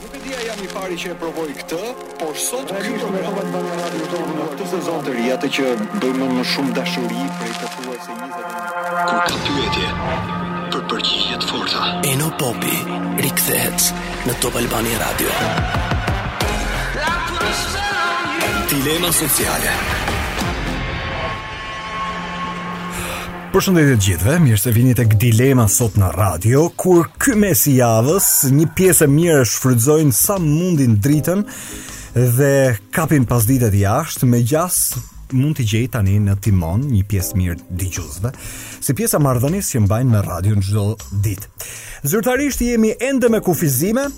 Nuk e di a jam i pari që e provoj këtë, por sot ky program më ka ndihmuar në këtë sezon të ri, atë që bëj me më shumë dashuri prej pothuajse njëzet vjetësh. Ku ka pyetje për përgjigje të forta. Eno Popi rikthehet në Top Albania Radio. Dilema sociale. Përshëndetje të gjithëve, mirë se vini tek Dilema sot në radio, kur ky mes i javës një pjesë e mirë shfrytëzojnë sa mundin dritën dhe kapin pasditat jashtë me gjas mund t'i gjejë tani në timon një pjesë e mirë dëgjuesve, si pjesë e marrëdhënies që mbajnë me radion çdo ditë. Zyrtarisht jemi ende me kufizime,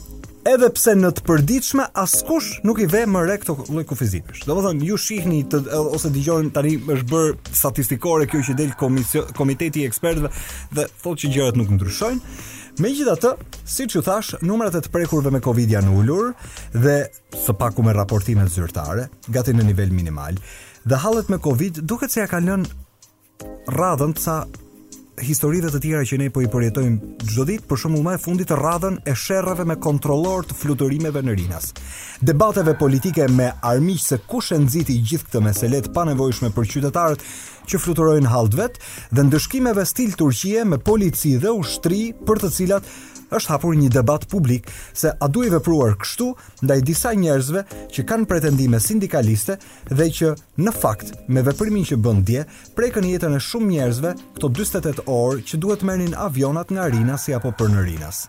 edhe pse në të përditshme askush nuk i ve më re këto lloj kufizimesh. Domethënë ju shihni të, ose dëgjoni tani është bërë statistikore kjo që del komisio, komiteti i ekspertëve dhe thotë që gjërat nuk ndryshojnë. Megjithatë, siç ju thashë, numrat e të prekurve me Covid janë ulur dhe së paku me raportimet zyrtare, gati në nivel minimal. Dhe hallet me Covid duket se ia kanë lënë Radhën ca historive të tjera që ne po i përjetojmë çdo ditë, për shembull më e fundit radhën e sherrave me kontrollorë të fluturimeve në Rinas. Debateve politike me armiq se kush e nxiti gjithë këtë mesele të panevojshme për qytetarët që fluturojnë hallit të vet dhe ndëshkimeve stil Turqie me polici dhe ushtri për të cilat është hapur një debat publik se a duhej vepruar kështu ndaj disa njerëzve që kanë pretendime sindikaliste dhe që në fakt me veprimin që bënë dje prekën jetën e shumë njerëzve këto 48 orë që duhet të merrnin avionat nga Rinasi apo për në Rinas.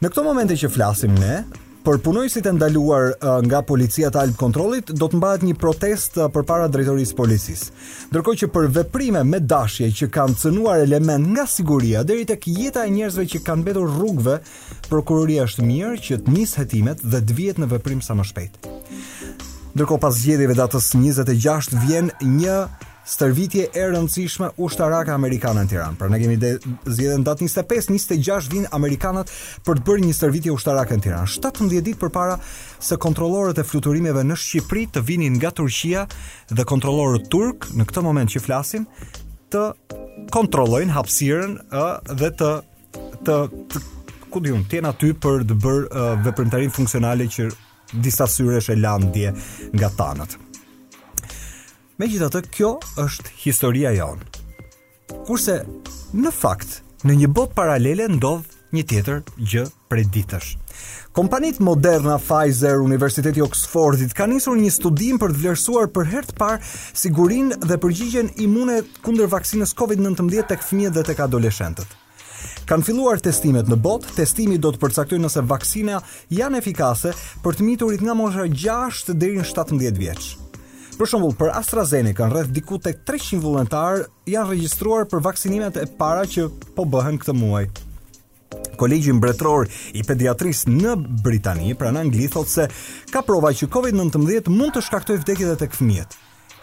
Në këto momente që flasim ne, për punojësit e ndaluar nga policia të Albcontrol-it do të mbahet një protestë përpara drejtorisë së policisë. Ndërkohë që për veprime me dashje që kanë cënuar elementë nga siguria deri tek jeta e njerëzve që kanë mbetur rrugëve Prokuroria është mirë që të nisë hetimet dhe të vihet në veprim sa më shpejt. Ndërkohë pas zgjedhjeve datës 26 vjen një stërvitje e rëndësishme ushtarake amerikane në Tiranë. Pra ne kemi zgjedhjet datë 25, 26 vijnë amerikanët për të bërë një stërvitje ushtarake në Tiranë. 17 ditë përpara se kontrollorët e fluturimeve në Shqipëri të vinin nga Turqia dhe kontrollorët turq në këtë moment që flasim të kontrollojnë hapësirën ë dhe të të, të ku di unë, të jenë aty për të bërë uh, veprimtarinë funksionale që disa syresh e lanë dje nga tanët. Megjithatë kjo është historia jonë. Kurse, në fakt, në një botë paralele ndodh një tjetër gjë prej ditësh. Kompanitë Moderna, Pfizer, Universiteti i Oxfordit kanë nisur një studim për të vlerësuar për herë të parë sigurinë dhe përgjigjen imune kundër vaksinës COVID-19 tek fëmijët dhe tek adoleshentët. Kanë filluar testimet në botë, testimi do të përcaktojë nëse vaksinat janë efikase për të miturit nga mosha 6 deri në 17 vjeç. Për shembull, për AstraZenecan rreth diku tek 300 vullnetarë janë regjistruar për vaksinimet e para që po bëhen këtë muaj. Kolegji Mbretëror i Pediatrisë në Britani, pra në Angli, thotë se ka prova që COVID-19 mund të shkaktojë vdekje edhe tek fëmijët.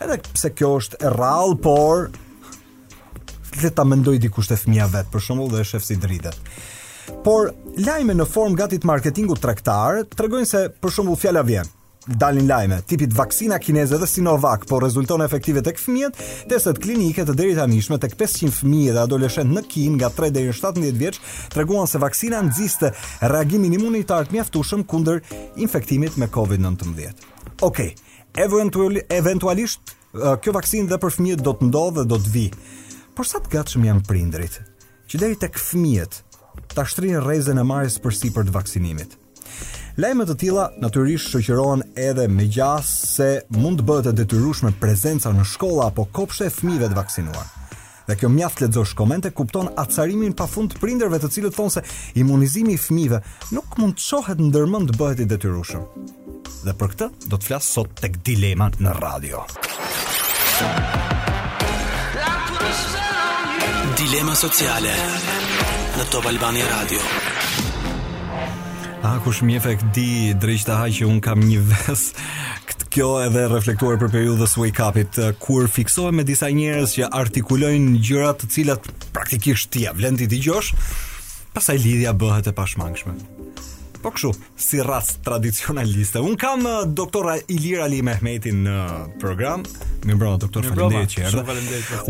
Edhe pse kjo është e rrallë, por le ta mendojë dikush te fëmija vet, për shembull, dhe shef si dridhet. Por lajme në formë gati të marketingut tregtar tregojnë se për shembull fjala vjen dalin lajme të tipit vaksina kineze dhe Sinovac po rezulton efektive tek fëmijët, testet klinike të deritanishme tek 500 fëmijë dhe adoleshentë në Kinë nga 3 deri në 17 vjeç treguan se vaksina nxiste reagimin imunitar të mjaftueshëm kundër infektimit me COVID-19. Okej, eventualisht kjo vaksinë dhe për fëmijët do të ndodhë dhe do të vijë. Por sa të gatshëm janë prindërit që deri tek fëmijët ta shtrijnë rrezën e marrjes përsipër të vaksinimit? Lajme të tilla natyrisht shoqërohen edhe me gjasë se mund të bëhet e detyrueshme prezenca në shkolla apo kopshte e fëmijëve të vaksinuar. Dhe kjo mjaft të lexosh komente kupton acarimin pafund të prindërve të cilët thonë se imunizimi i fëmijëve nuk mund të çohet ndërmend të bëhet i detyrueshëm. Dhe për këtë do të flas sot tek dilema në radio. Dilema sociale në Top Albania Radio. A kush më njeh e di drejt që unë kam një ves kjo e dhe reflektuar prej periudhës së Wake Up-it, eh, kur fiksohem me disa njerëz që artikulojnë gjëra të cilat praktikisht ty ia vlen t'i dëgjosh, pastaj lidhja bëhet e pashmangshme. Po kështu, si racë tradicionaliste. Un kam uh, doktor Ilir Alimehmetin në program. Mirëmbrëma doktor, faleminderit që erdhe.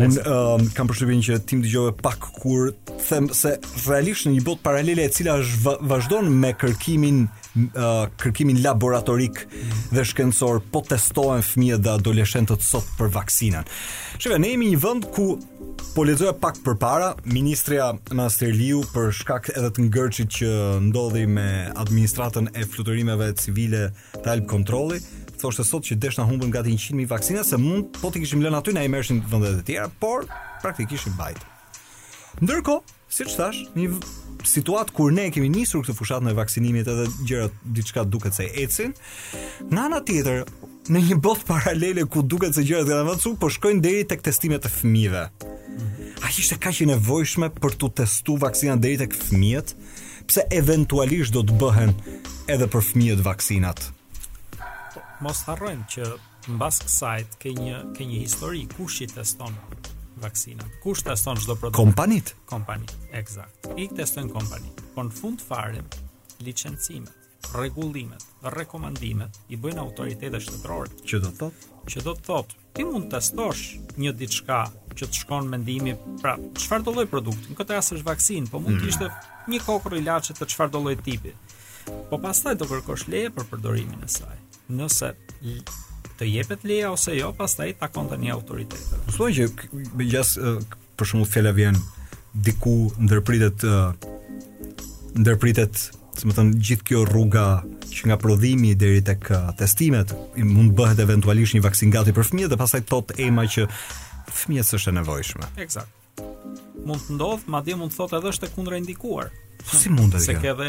Un um, kam përshtypjen që ti më dëgjove pak kur them se realisht në një botë paralele e cila është vazhdon me kërkimin uh, kërkimin laboratorik mm. dhe shkencor po testohen fëmijët dhe adoleshentët sot për vaksinën. Shiko, ne jemi një vend ku Po lexoja pak përpara, ministrja Manastirliu për shkak edhe të ngërçit që ndodhi me administratën e fluturimeve civile të Albcontrol-it, thoshte sot që desh na humbën gati 100.000 vaksina se mund po t'i kishim lënë aty na i merrshin vendet e tjera, por praktikisht i mbajti. Ndërkohë, Siç thashë, një situatë kur ne kemi nisur këtë fushatën e vaksinimit edhe gjërat diçka duket se ecin. Në anën tjetër, në një botë paralele ku duket se gjërat janë avancuar, po shkojnë deri tek testimet e fëmijëve. A ishte kaq e nevojshme për t'u testu vaksinat deri tek fëmijët? Pse eventualisht do të bëhen edhe për fëmijët vaksinat? Po, mos harrojmë që Mbas kësaj ke një ke një histori kush i teston vaksinën. Kush teston çdo produkt? Kompanitë. Kompanitë, eksakt. I testojnë kompanitë. Po në fund fare licencimet, rregullimet, rekomandimet i bëjnë autoritetet shtetërore. Që do të thotë, që do të thotë, ti mund të testosh një diçka që të shkon mendimi, pra, çfarëdolloj produkti. Në këtë rast është vaksinë, po mund të hmm. ishte një kokërr ilaçe të çfarëdolloj tipi. Po pastaj do kërkosh leje për përdorimin e saj. Nëse të jepet leja ose jo, pastaj i takon një autoriteti. Thuaj që me gjasë për shembull fjala vjen diku ndërpritet ndërpritet, si me thënë, gjithë kjo rruga që nga prodhimi deri tek testimet, mund të bëhet eventualisht një vaksinë gati për fëmijët dhe pastaj thotë EMA që fëmijët s'është e nevojshme. Eksakt. Mund të ndodhë, madje mund të thotë edhe është e kundërindikuar. Si mund të kjo? Se ke edhe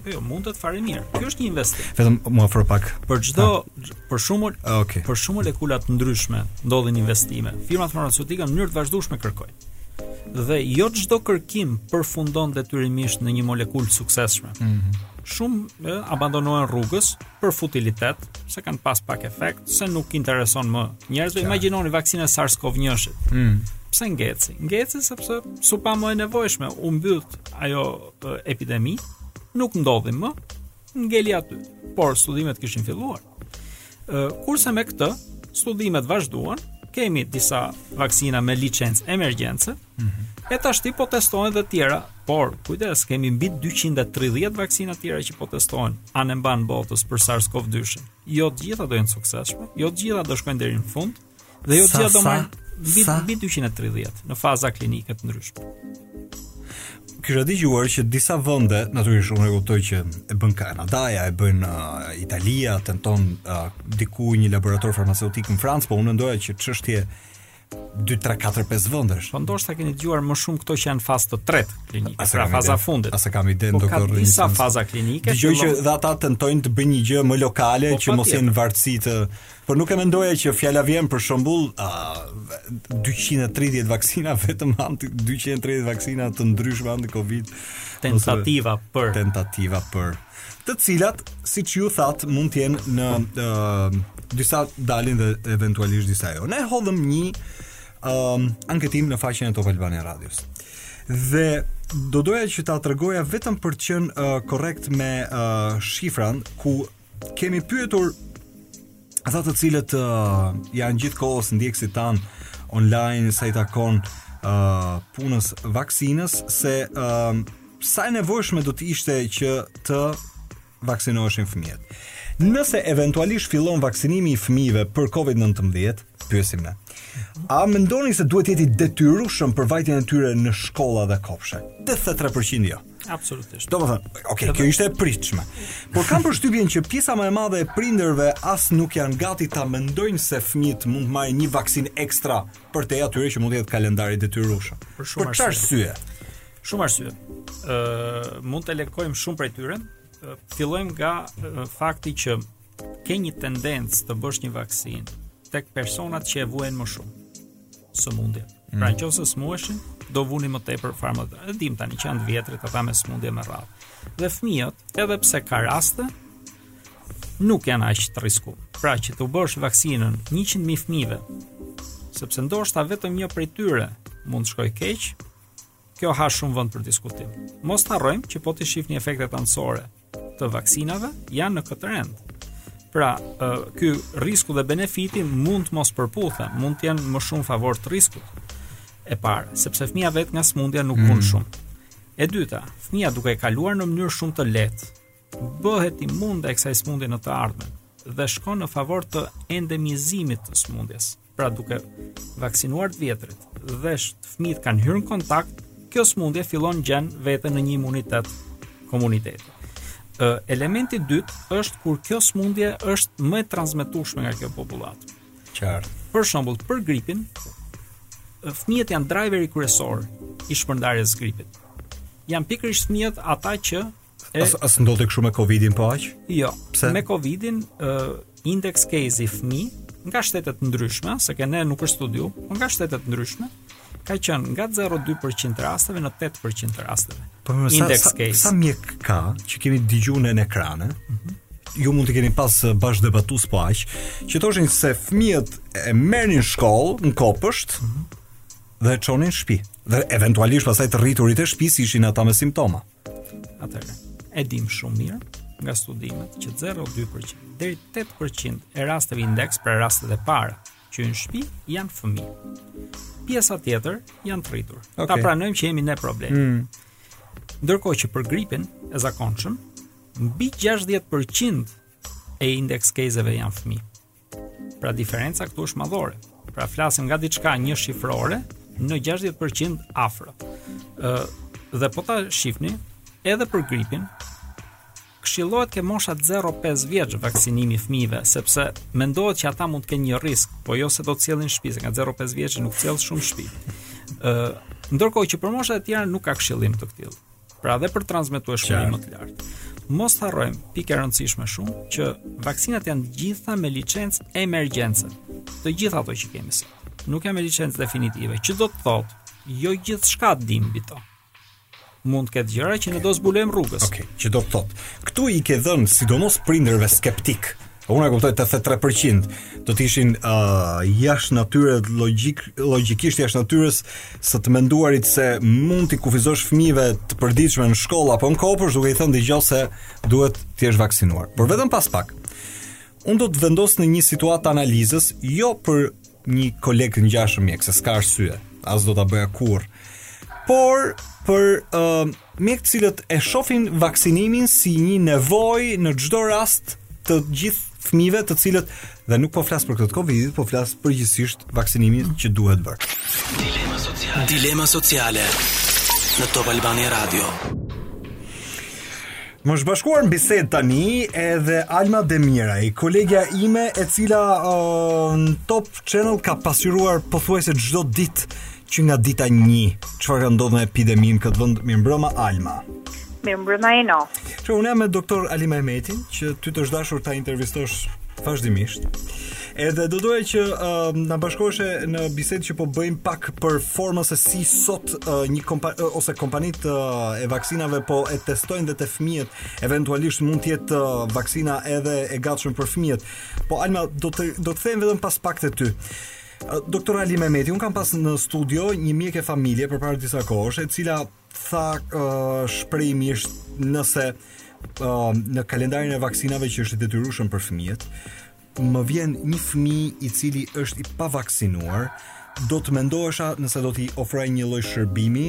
po jo, mund të të fare mirë. Ky është një investim. Vetëm m'u afro pak. Për çdo për shumë ah, okay. për shumë molekula të ndryshme ndodhin investime. Firmat farmaceutike në mënyrë të vazhdueshme kërkojnë. Dhe jo çdo kërkim përfundon detyrimisht në një molekulë të suksesshme. Mm -hmm. Shumë abandonohen rrugës, për futilitet, se kanë pas pak efekt, se nuk intereson më njerëzve. Imagjinoni vaksinën e SARS-CoV-1-shit. Mm. Pse ngeci? Ngeci sepse s'u pa më e nevojshme, u mbyllt ajo epidemi, nuk ndodhi më, ngeli aty. Por studimet kishin filluar. Ë kurse me këtë, studimet vazhduan. Kemi disa vaksina me licencë emergjence, E tashti po testohen dhe tjera, por kujdes, kemi mbi 230 vaksina tjera që po testohen anembanë botës për SARS-CoV-2. Jo të gjitha do jenë të suksesshme, jo të gjitha do shkojnë deri në fund dhe jo të gjitha do marrin mbi, mbi 230 në faza klinike të ndryshme. Kisha dëgjuar që disa vende, natyrisht unë e kuptoj që e bën Kanadaja, e bën uh, Italia, tenton uh, diku një laborator farmaceutik në Francë, po unë mendoja që çështje 2 3 4 5 vendesh. Po ndoshta keni dëgjuar më shumë këto që janë në fazë të tretë klinike, pra faza e fundit. As e kam idenë, doktor. Ka disa faza klinike. Dëgjoj që dhe ata tentojnë të bëjnë një gjë më lokale po, që mos jenë në vartësi të. Por nuk e mendoja që fjala vjen për shembull 230 vaksina vetëm anti 230 vaksina të ndryshme anti Covid. Tentativa për tentativa për të cilat siç ju thatë mund të jenë në ë uh, disa dalin dhe eventualisht disa jo. Ne hodhëm një ë uh, anketim në faqen e Top Albania Radios. Dhe do doja që ta tregoja vetëm për të qenë uh, korrekt me uh, shifrën ku kemi pyetur ata të cilët uh, janë gjithë kohës ndjekësit tanë online sa i takon uh, punës vaksinës se uh, sa e nevojshme do të ishte që të vaksinoheshin fëmijët. Nëse eventualisht fillon vaksinimi i fëmijëve për COVID-19, pyesim ne. A mendoni se duhet të jetë i detyrueshëm për vajtjen e tyre në shkolla dhe kopshe? 83% jo. Absolutisht. Domethënë, okay, kjo ishte e pritshme. Por kam përshtypjen që pjesa më e madhe e prindërve as nuk janë gati ta mendojnë se fëmijët mund të marrin një vaksinë ekstra përtej atyre që mund të jetë kalendari i detyrueshëm. Për shumë arsye. Për çfarë arsye? Shumë arsye. Ë, uh, mund të prekim shumë prej tyre. Uh, fillojmë nga uh, fakti që ke një tendencë të bësh një vaksinë tek personat që e vuajnë më shumë. sëmundje. Mm. Pra në qoftë se smureshin, do vunin më tepër forma. E dim tani që janë të vjetrit ata me sëmundje me radhë. Dhe fëmijët, edhe pse ka raste, nuk janë aq të riskuar. Pra që t'u bësh vaksinën 100.000 fëmijëve, sepse ndoshta vetëm një prej tyre mund të shkojë keq, Kjo ha shumë vend për diskutim. Mos të harrojmë që po t'i shihni efektet anësore të vaksinave janë në këtë rend. Pra, ky risku dhe benefiti mund të mos përputhen, mund të jenë më shumë favor të riskut. E para, sepse fëmija vetë nga smundja nuk vun mm. shumë. E dyta, fëmija duke e kaluar në mënyrë shumë të lehtë, bëhet imun ndaj kësaj smundje në të ardhmen dhe shkon në favor të endemizimit të smundjes. Pra duke vaksinuar të vjetrit dhe fëmijët kanë hyrë në kontakt, kjo smundje fillon gjen veten në një imunitet komuniteti. Ë elementi i dytë është kur kjo smundje është më e transmetueshme nga kjo popullatë. Qartë. Për shembull, për gripin, fëmijët janë driveri kryesor i shpërndarjes së gripit. Janë pikërisht fëmijët ata që E, as, as ndodhte kështu me Covidin po aq? Jo. Pse? Me Covidin, uh, index case i fëmijëve nga shtete të ndryshme, se ke ne nuk është studiu, po nga shtete të ndryshme, ka qenë nga 0.2% të rasteve në 8% të rasteve. Po më sa, sa, case. sa mjekë ka që kemi dëgjuar në ekrane? Mm -hmm. Ju mund të keni pas bashkëdebatues po aq, që thoshin se fëmijët e merrnin në shkollë, në kopësht mm -hmm. dhe e çonin në shtëpi. Dhe eventualisht pastaj të rriturit e shtëpisë ishin ata me simptoma. Atëherë, e dimë shumë mirë nga studimet që 0,2% deri 8% e rasteve indeks pra rastet e para që hyjnë në shtëpi janë fëmijë. Pjesa tjetër janë të rritur. Okay. Ta pranojmë që jemi ne problemi. Mm. Ndërkohë që për gripin e zakonshëm mbi 60% e indeks kejseve janë fëmijë. Pra diferenca këtu është madhore. Pra flasim nga diçka një shifrore në 60% afro. Ë dhe po ta shifni edhe për gripin, këshillohet ke moshat 0-5 vjeç vaksinimi i fëmijëve, sepse mendohet që ata mund të kenë një risk, po jo se do të sjellin shtëpi, se nga 0-5 vjeç nuk sjell shumë shtëpi. Ë, ndërkohë që për moshat e tjera nuk ka këshillim të këtillë. Pra dhe për transmetueshmëri më të lartë. Mos të harrojmë, pikë e rëndësishme shumë, që vaksinat janë gjitha me licencë emergjence. Të gjitha ato që kemi sot. Nuk janë me licencë definitive, që do të thotë, jo gjithçka dimë mbi to. Mund të ketë gjëra që ne do zbulojmë rrugës. Ok, që do të thotë, këtu i ke dhënë, sidomos prindërve skeptikë, Po unë e kuptoj 83% do të ishin uh, jashtë natyrës logjik logjikisht jashtë natyrës së të menduarit se mund t'i kufizosh fëmijëve të përditshmen në shkollë apo në kopsht duke i thënë dëgjo se duhet të jesh vaksinuar. Por vetëm pas pak. Unë do të vendos në një situatë të analizës jo për një koleg të ngjashëm mjek, se s'ka arsye, as do ta bëja kurrë. Por për uh, mjekë të cilët e shohin vaksinimin si një nevojë në çdo rast të gjithë fëmijëve të cilët dhe nuk po flas për këtë të Covid, po flas përgjithësisht vaksinimin që duhet bërë. Dilema sociale. Dilema sociale në Top Albania Radio. Më është bashkuar në bisedë tani edhe Alma Demiraj, kolegja ime e cila uh, në Top Channel ka pasqyruar pothuajse çdo ditë që nga dita 1. Çfarë ka ndodhur me epideminë në këtë vend? Mirëmbrëma Alma. Mirëmbrëma Eno. Që unë jam me doktor Alimehmetin, që ty të është dashur ta intervistosh vazhdimisht. Edhe do doja që uh, të na bashkoheshe në bisedë që po bëjmë pak për formën se si sot uh, një kompa uh, ose kompanitë uh, e vaksinave po e testojnë dhe te fëmijët, eventualisht mund të jetë uh, vaksina edhe e gatshme për fëmijët. Po Alma do të do të them vetëm pas pak te ty. Doktor Alimehmeti, un kam pas në studio një mjeke familje përpara disa kohësh, e cila tha uh, shprehimisht nëse uh, në kalendarin e vaksinave që është i detyrueshëm për fëmijët, më vjen një fëmijë i cili është i pavaksinuar, do të mendohesha nëse do t'i ofroj një lloj shërbimi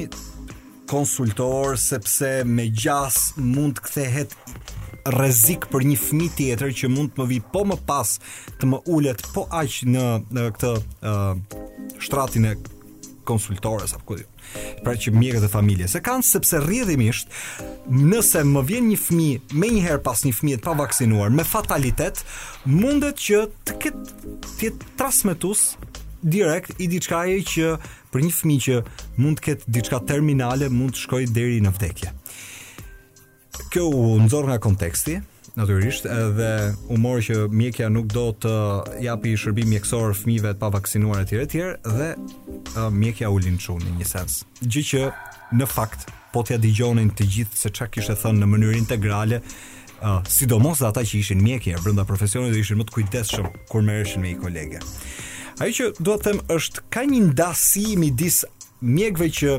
konsultor sepse me gjas mund të kthehet rrezik për një fëmijë tjetër që mund të më vijë po më pas të më ulet po aq në, në këtë uh, shtratin e konsultores apo ku di unë. pra që mjekët e familjes e kanë sepse rrjedhimisht nëse më vjen një fëmijë menjëherë pas një fëmije të pavaksinuar me fatalitet mundet që të ketë të jetë transmetues direkt i diçkaje që për një fëmijë që mund të ketë diçka terminale mund të shkojë deri në vdekje. Kjo u nxorr nga konteksti, natyrisht, edhe u mor që mjekja nuk do të japi shërbim mjekësor fëmijëve të pavaksinuar etj etj dhe uh, mjekja u linçu në një sens. Gjë që në fakt po ta dëgjonin të gjithë se çka kishte thënë në mënyrë integrale, uh, sidomos dhe ata që ishin mjekë brenda profesionit do ishin më të kujdesshëm kur merreshin me një kolege. Ajo që dua të them është ka një ndasi midis mjekëve që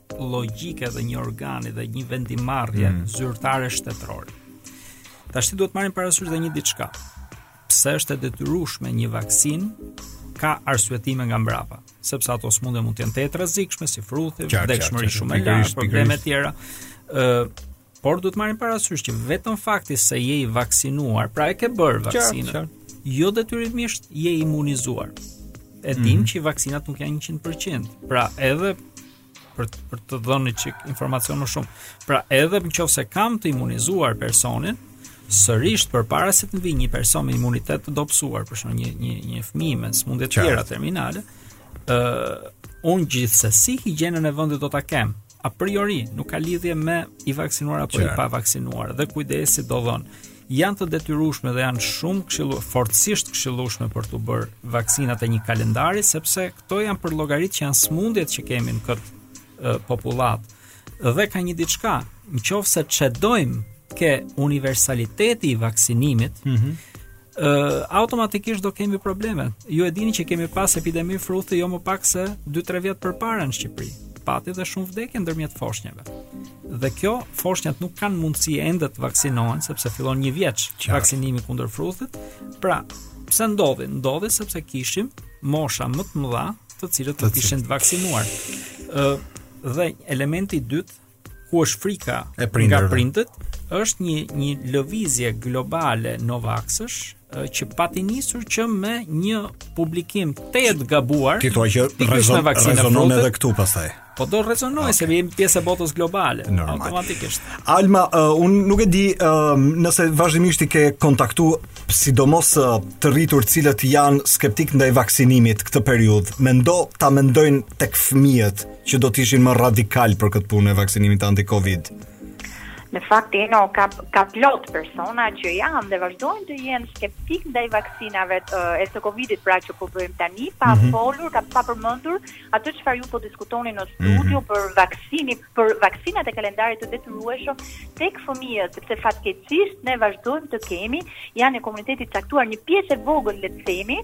logjike dhe një organi dhe një vendimmarrje mm. zyrtare shtetërore. Tashti duhet të marrim parasysh dhe një diçka. Pse është e detyrueshme një vaksinë ka arsyetime nga mbrapa, sepse ato smundje mund të jenë të rrezikshme si fruthi, vdekshmëri shumë e lartë, probleme të tjera. Ë Por duhet të marrim parasysh që vetëm fakti se je i vaksinuar, pra e ke bërë vaksinën, jo detyrimisht je i imunizuar. E dim mm -hmm. që vaksinat nuk janë 100%. Pra edhe për për të dhënë çik informacion më shumë. Pra edhe në qoftë se kam të imunizuar personin, sërish përpara se të vi një person me imunitet të dobësuar, për shembull një një një fëmijë me sëmundje të tjera terminale, ë uh, un gjithsesi higjienën e vendit do ta kem. a priori nuk ka lidhje me i vaksinuar apo i pavaksinuar dhe kujdesi do dhon janë të detyrueshme dhe janë shumë këshillu forcisht këshillueshme për t'u bërë vaksinat e një kalendari sepse këto janë përllogaritë që janë smundjet që kemi në këtë popullat dhe ka një diçka në qoftë se çedojmë ke universaliteti i vaksinimit mm -hmm. uh, automatikisht do kemi probleme. Ju e dini që kemi pas epidemi fruthi jo më pak se 2-3 vjet përpara në Shqipëri. Pati dhe shumë vdekje ndërmjet foshnjave. Dhe kjo foshnjat nuk kanë mundësi ende të vaksinohen sepse fillon një vjeç vaksinimi kundër fruthit. Pra, pse ndodhi? Ndodhi sepse kishim mosha më të mëdha të cilët i kishim të pavaksinuar. Ë uh, dhe elementi i dytë ku është frika nga prindërit, është një një lëvizje globale Novaxësh që pati nisur që me një publikim tejet të gabuar. Ti thua që rezonon rezon edhe këtu pastaj. Po do rezonoj okay. se jemi pjesë e botës globale Normal. automatikisht. Alma, uh, un nuk e di uh, nëse vazhdimisht i ke kontaktu sidomos uh, të rritur të cilët janë skeptik ndaj vaksinimit këtë periudhë. Mendo ta mendojnë tek fëmijët që do të ishin më radikal për këtë punë e vaksinimit anti-Covid? Në fakt Eno ka ka plot persona që janë dhe vazhdojnë të jenë skeptik ndaj vaksinave të, e të Covidit, pra që po bëjmë tani pa mm -hmm. folur, ka pa përmendur atë çfarë ju po diskutoni në mhm. studio mm -hmm. për vaksini, për vaksinat e kalendarit të detyrueshëm tek fëmijët, sepse fatkeqësisht ne vazhdojmë të kemi janë një komunitet i caktuar një pjesë e vogël le të themi,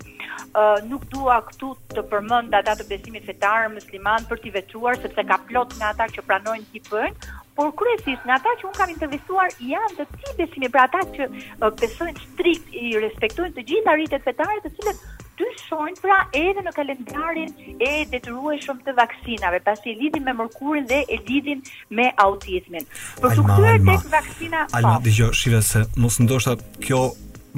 Uh, nuk dua këtu të përmend ata të besimit fetar musliman për t'i veçuar sepse ka plot nga ata që pranojnë t'i bëjnë, por kryesisht nga ata që un kam intervistuar janë të atij besimi, pra ata që uh, besojnë strikt i respektojnë të gjitha ritet fetare, të cilët dyshojnë pra edhe në kalendarin e detyrueshëm të vaksinave, pasi e lidhin me mërkurin dhe e lidhin me autizmin. Për t'u kthyer tek vaksina. Alma, po. dëgjoj, shih se mos ndoshta kjo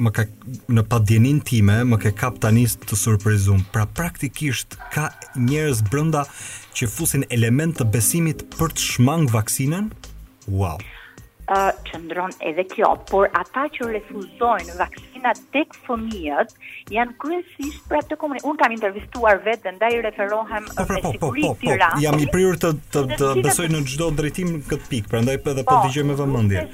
më ka në padijenin time, më ke kap tani të surprizum. Pra praktikisht ka njerëz brenda që fusin elementë të besimit për të shmang vaksinën? Wow. Ë uh, qëndron edhe kjo, por ata që refuzojnë vaksinat tek fëmijët janë kryesisht pra të komunë. Unë kam intervistuar vetë dhe ndaj referohem po, pra, me siguri po, po po, po, po, po, jam i prirur të të, të besoj në çdo drejtim në këtë pikë, prandaj edhe po, po dëgjoj me vëmendje.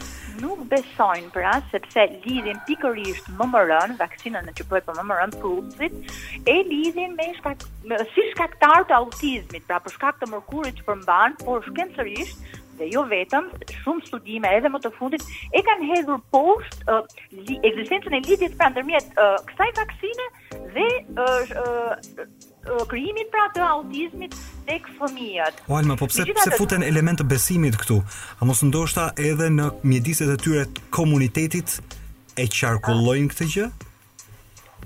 Nuk besojnë pra sepse lidhin pikërisht MMR-n, vaksinën që bëhet për MMR-n fruthit, e lidhin me shkak si shkaktar të autizmit, pra për shkak të mërkurit që përmban, por shkencërisht dhe jo vetëm, shumë studime edhe më të fundit e kanë hedhur poshtë uh, li, ekzistencën e lidhjes pra ndërmjet uh, kësaj vaksine dhe uh, uh, krijimit pra të autizmit tek fëmijët. Po Alma, po pse pse futen elementë të besimit këtu? A mos ndoshta edhe në mjediset e tyre të komunitetit e qarkullojnë këtë gjë?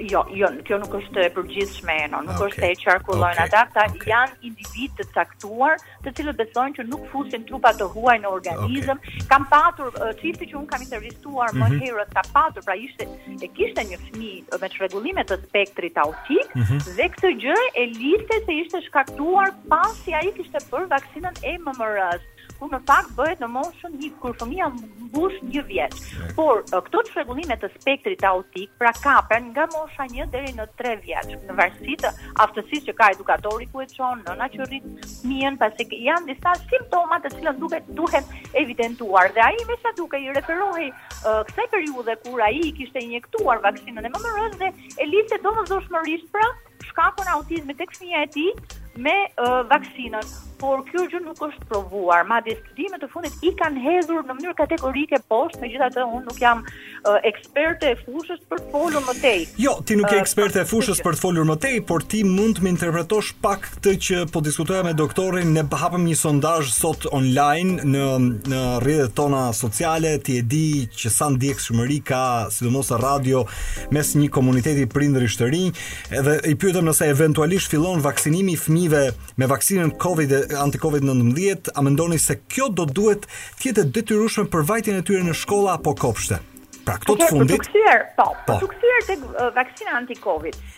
Jo, jo, kjo nuk është e përgjithshme, no, nuk okay. është se e qarkullojnë okay. ata, ata okay. janë individë të caktuar, të cilët besojnë që nuk fusin trupa të huaj në organizëm. Okay. Kam patur uh, çifti që un kam intervistuar mm -hmm. më mhm. herët, ka patur, pra ishte e kishte një fëmijë me çrregullime të spektrit autik mm -hmm. dhe këtë gjë e lidhte se ishte shkaktuar pasi ai kishte bërë vaksinën e MMR-s. ku në fakt bëhet në moshën një kur fëmija mbush një vjet. Por këto çrregullime të spektrit autik pra kapen nga mosha 1 deri në 3 vjeç, në varësi të aftësisë që ka edukatori ku e çon, nëna që rrit fëmijën, pasi janë disa simptoma të cilat duhet duhet evidentuar. Dhe ai me sa duket i referohej uh, kësaj periudhe kur ai kishte injektuar vaksinën e MMR-së dhe e lidhte domosdoshmërisht pra shkakun e autizmit tek fëmija i tij me uh, vaksinën, por kjo gjë nuk është provuar. Madje studimet e fundit i kanë hedhur në mënyrë kategorike poshtë, megjithatë unë nuk jam uh, eksperte e fushës për të folur më tej. Jo, ti nuk je uh, eksperte e fushës për të folur më tej, por ti mund të më interpretosh pak këtë që po diskutoja me doktorin, ne hapëm një sondazh sot online në në rrjetet tona sociale, ti e di që sa ndjekshmëri ka sidomos radio mes një komuniteti prindërish të rinj, edhe i pyetëm nëse eventualisht fillon vaksinimi i fëmijëve me vaksinën Covid anti-Covid-19, a mendoni se kjo do duhet të jetë e detyrueshme për vajtjen e tyre në shkolla apo kopshte? Pra këto të fundit. Për t'u kthyer, po, për po. t'u kthyer tek vaksina anti-Covid.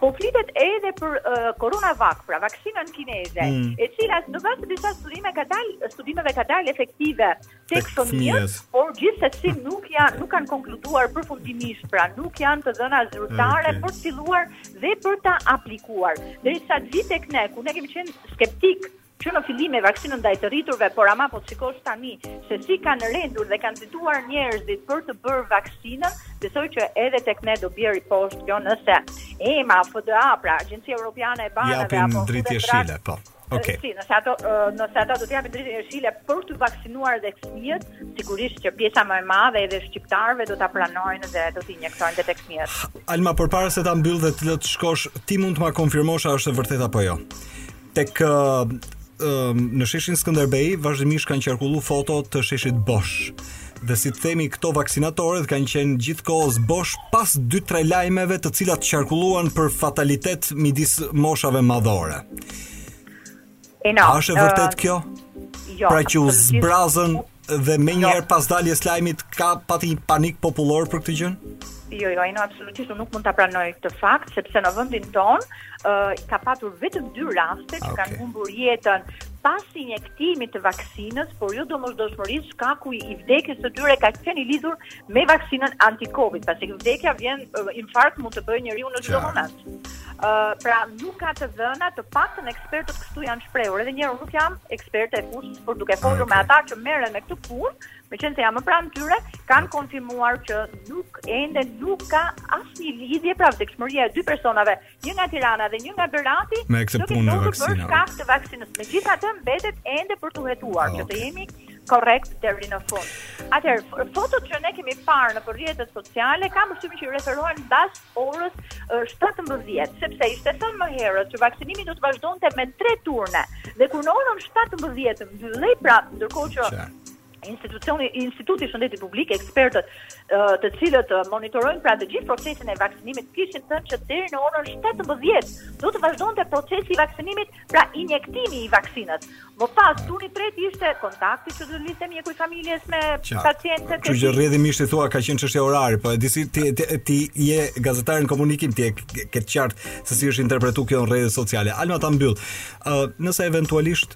Po flitet edhe për uh, CoronaVac, pra vaksinën kineze, mm. e cila në bazë të disa studime ka dalë, studimeve ka dalë efektive tek fëmijët, por gjithsesi nuk janë nuk kanë konkluduar përfundimisht, pra nuk janë të dhëna zyrtare okay. për të filluar dhe për ta aplikuar. Derisa edhe tek ne, ku ne kemi qenë skeptikë Që në fillim me vaksinën ndaj të rriturve, por ama po të shikosh tani se si kanë rendur dhe kanë nxituar njerëzit për të bërë vaksinën, besoj që edhe tek ne do bjerë poshtë kjo nëse EMA, FDA, pra Agjencia Europiane e Barnave apo japin dritë jeshile, po. Okej. Okay. Nëse ato nëse ata do të japin dritë jeshile për të vaksinuar edhe fëmijët, sigurisht që pjesa më e madhe e shqiptarëve do ta pranojnë dhe do të injektojnë edhe tek fëmijët. Alma, përpara se ta mbyll dhe të lë të shkosh, ti mund të ma konfirmosh a është e vërtetë apo jo. Tek në sheshin Skënderbej vazhdimisht kanë qarkullu foto të sheshit bosh. Dhe si të themi këto vaksinatorët kanë qenë gjithë kohës bosh pas 2-3 lajmeve të cilat qarkulluan për fatalitet midis moshave madhore. E no, A është e vërtetë uh, kjo? Jo, pra që u zbrazën Dhe menjëherë jo. pas daljes lajmit ka pati një panik popullor për këtë gjë? Jo, jo, ajo absolutisht nuk mund ta pranoj këtë fakt sepse në vendin tonë uh, ka patur vetëm dy raste që okay. kanë humbur jetën pas injektimit të vaksinës, por jo domosdoshmërisht shkaku i vdekjes së tyre ka qenë i lidhur me vaksinën anti-Covid, pasi vdekja vjen infarkt mund të bëjë njeriu në çdo moment. Ë uh, pra nuk ka të dhëna, të paktën ekspertët kështu janë shprehur. Edhe njëherë nuk jam eksperte e fushës, por duke folur me ata që merren me këtë punë, meqenëse jam më pranë tyre, kanë konfirmuar që nuk ende nuk ka asnjë lidhje pra vdekshmëria e dy personave një nga Tirana dhe një nga Berati me këtë punë e vaksinës. Për shkak të vaksinës, megjithatë mbetet ende për t'u hetuar okay. që të jemi korrektë deri në fund. Atëherë, fotot që ne kemi parë në rrjetet sociale kam përshtypjen që i referohen mbas orës 17, sepse ishte thënë më herët që vaksinimi do të vazhdonte me 3 turne dhe kur në orën 17 mbyllej pra, ndërkohë që institucioni Instituti i Shëndetit Publik, ekspertët të cilët monitorojnë pra të gjithë procesin e vaksinimit kishin thënë që deri në orën 17 do të vazhdonte procesi i vaksinimit, pra injektimi i vaksinës. Më pas turni i tretë ishte kontakti që do lidhte mjeku i familjes me pacientët. Kjo që rrjedhimisht ti thua ka qenë çështje orari, po e di si ti ti, ti je gazetari komunikim ti e ke të qartë se si është interpretuar kjo në rrjete sociale. Alma ta mbyll. Ë, uh, nëse eventualisht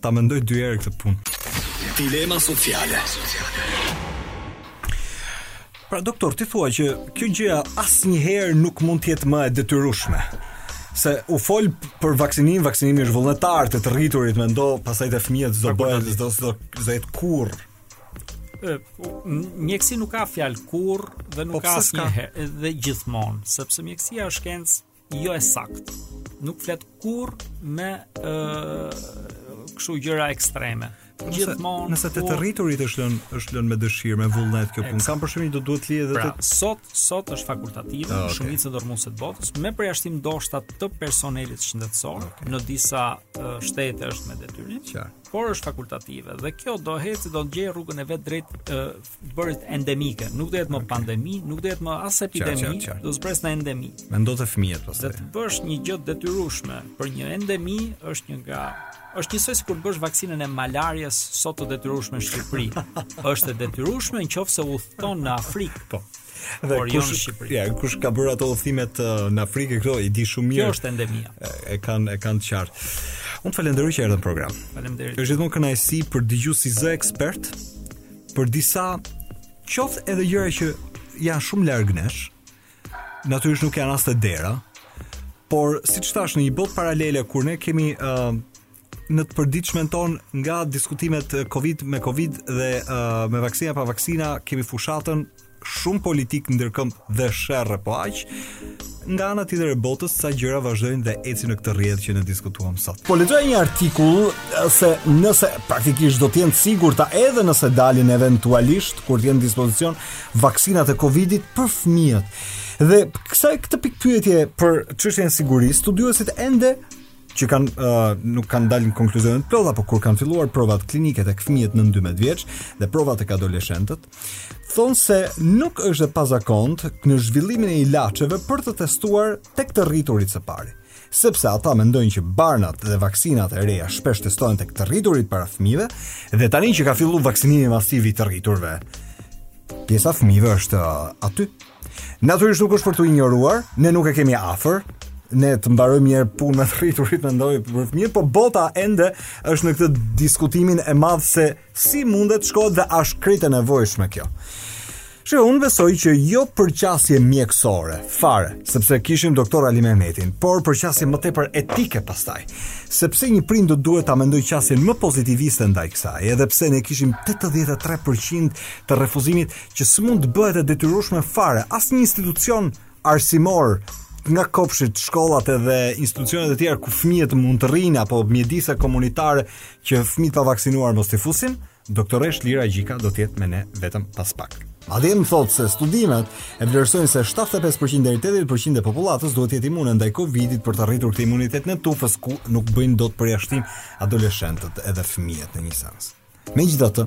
Ta mendoj dy herë këtë punë. Dilema sociale. Pra doktor, ti thua që kjo gjëja asnjëherë nuk mund të jetë më e detyrueshme se u fol për vaksinim, vaksinimi është vullnetar te të rriturit, mendo pastaj te fëmijët s'do bëhet, s'do s'do s'do kurrë. Mjekësia nuk ka fjalën kurrë dhe nuk po, ka asnjëherë dhe gjithmonë, sepse mjekësia është shkencë Jo e sakt. Nuk flet kurr me ë kështu gjëra ekstreme. Gjithmonë nëse të të rriturit është lënë është lënë me dëshirë, me vullnet kjo punë. Kam përshtypjen do duhet lidhë edhe pra, të sot sot është fakultative, oh, ah, okay. shumica dërrmuese të botës me përjashtim ndoshta të personelit shëndetësor, okay. në disa uh, shtete është me detyrim. Qartë. Por është fakultative dhe kjo do eci do të gjejë rrugën e vet drejt uh, bërjes endemike, nuk do jetë më okay. pandemi, nuk do jetë më as epidemi, do zbresë në endemi. Mendo të fëmijët pastaj. Do të bësh një gjë të detyrueshme për një endemi, është një nga është njësoj sikur të bësh vaksinën e malaries sot të detyrueshme në Shqipëri. është e detyrueshme nëse udhëton në Afrikë. Po. Dhe Por kush, jo në Shqipëri. Ja, kush ka bërë ato udhëtimet uh, në Afrikë këto, i di shumë mirë. Kjo është endemia. E kanë e kanë të qartë. Unë të falenderoj që erdhe në program. Faleminderit. Është gjithmonë kënaqësi për dëgjuesit si zë ekspert. për disa qoftë edhe gjëra që janë shumë larg nesh. Natyrisht nuk janë as te dera, por siç thashë në një botë paralele kur ne kemi uh, në të përditshmen tonë nga diskutimet Covid me Covid dhe uh, me vaksina pa vaksina kemi fushatën shumë politikë nëpër këmbë dhe sherre po aq nga ana tjetër e botës sa gjëra vazhdojnë dhe ecin në këtë rrjedhë që ne diskutuam sot. Po lexoja një artikull se nëse praktikisht do të jenë të sigurta edhe nëse dalin eventualisht kur të jenë në dispozicion vaksinat e Covidit për fëmijët. Dhe kësaj këtë pikëpyetje për çështjen e sigurisë, studiuesit ende që kanë uh, nuk kanë dalë në konkluzion të plotë apo kur kanë filluar provat klinike tek fëmijët nën 12 vjeç dhe provat tek adoleshentët, thonë se nuk është e pazakontë në zhvillimin e ilaçeve për të testuar tek të rriturit së pari, sepse ata mendojnë që barnat dhe vaksinat e reja shpesh testohen tek të rriturit para fëmijëve dhe tani që ka filluar vaksinimi masiv i të rriturve. Pjesa e fëmijëve është uh, aty. Natyrisht nuk është për t'u injoruar, ne nuk e kemi afër, ne të mbarojmë një herë punë me të rriturit, mendojmë për fëmijët, po bota ende është në këtë diskutimin e madh se Si mund të shkohet dhe a është krejt e nevojshme kjo. Shë unë besoj që jo për qasje mjekësore, fare, sepse kishim doktor Alimehmetin, por për qasje më tepër etike pastaj. Sepse një prind do duhet ta mendojë qasjen më pozitiviste ndaj kësaj, edhe pse ne kishim 83% të refuzimit që s'mund të bëhet e detyrueshme fare asnjë institucion arsimor nga kopshtet, shkollat edhe institucionet e tjera ku fëmijët mund të rrinë apo mjedise komunitare Që fëmijët e pavaksinuar mos t'i fusin, doktoreshë Lira Gjika do të jetë me ne vetëm pas pak. Madje më thotë se studimet e vlerësojnë se 75% deri 80% e popullatës duhet të jetë imune ndaj Covidit për të arritur këtë imunitetin e tufës ku nuk bëjnë dot përjashtim adoleshentët edhe fëmijët në një sens. Megjithatë,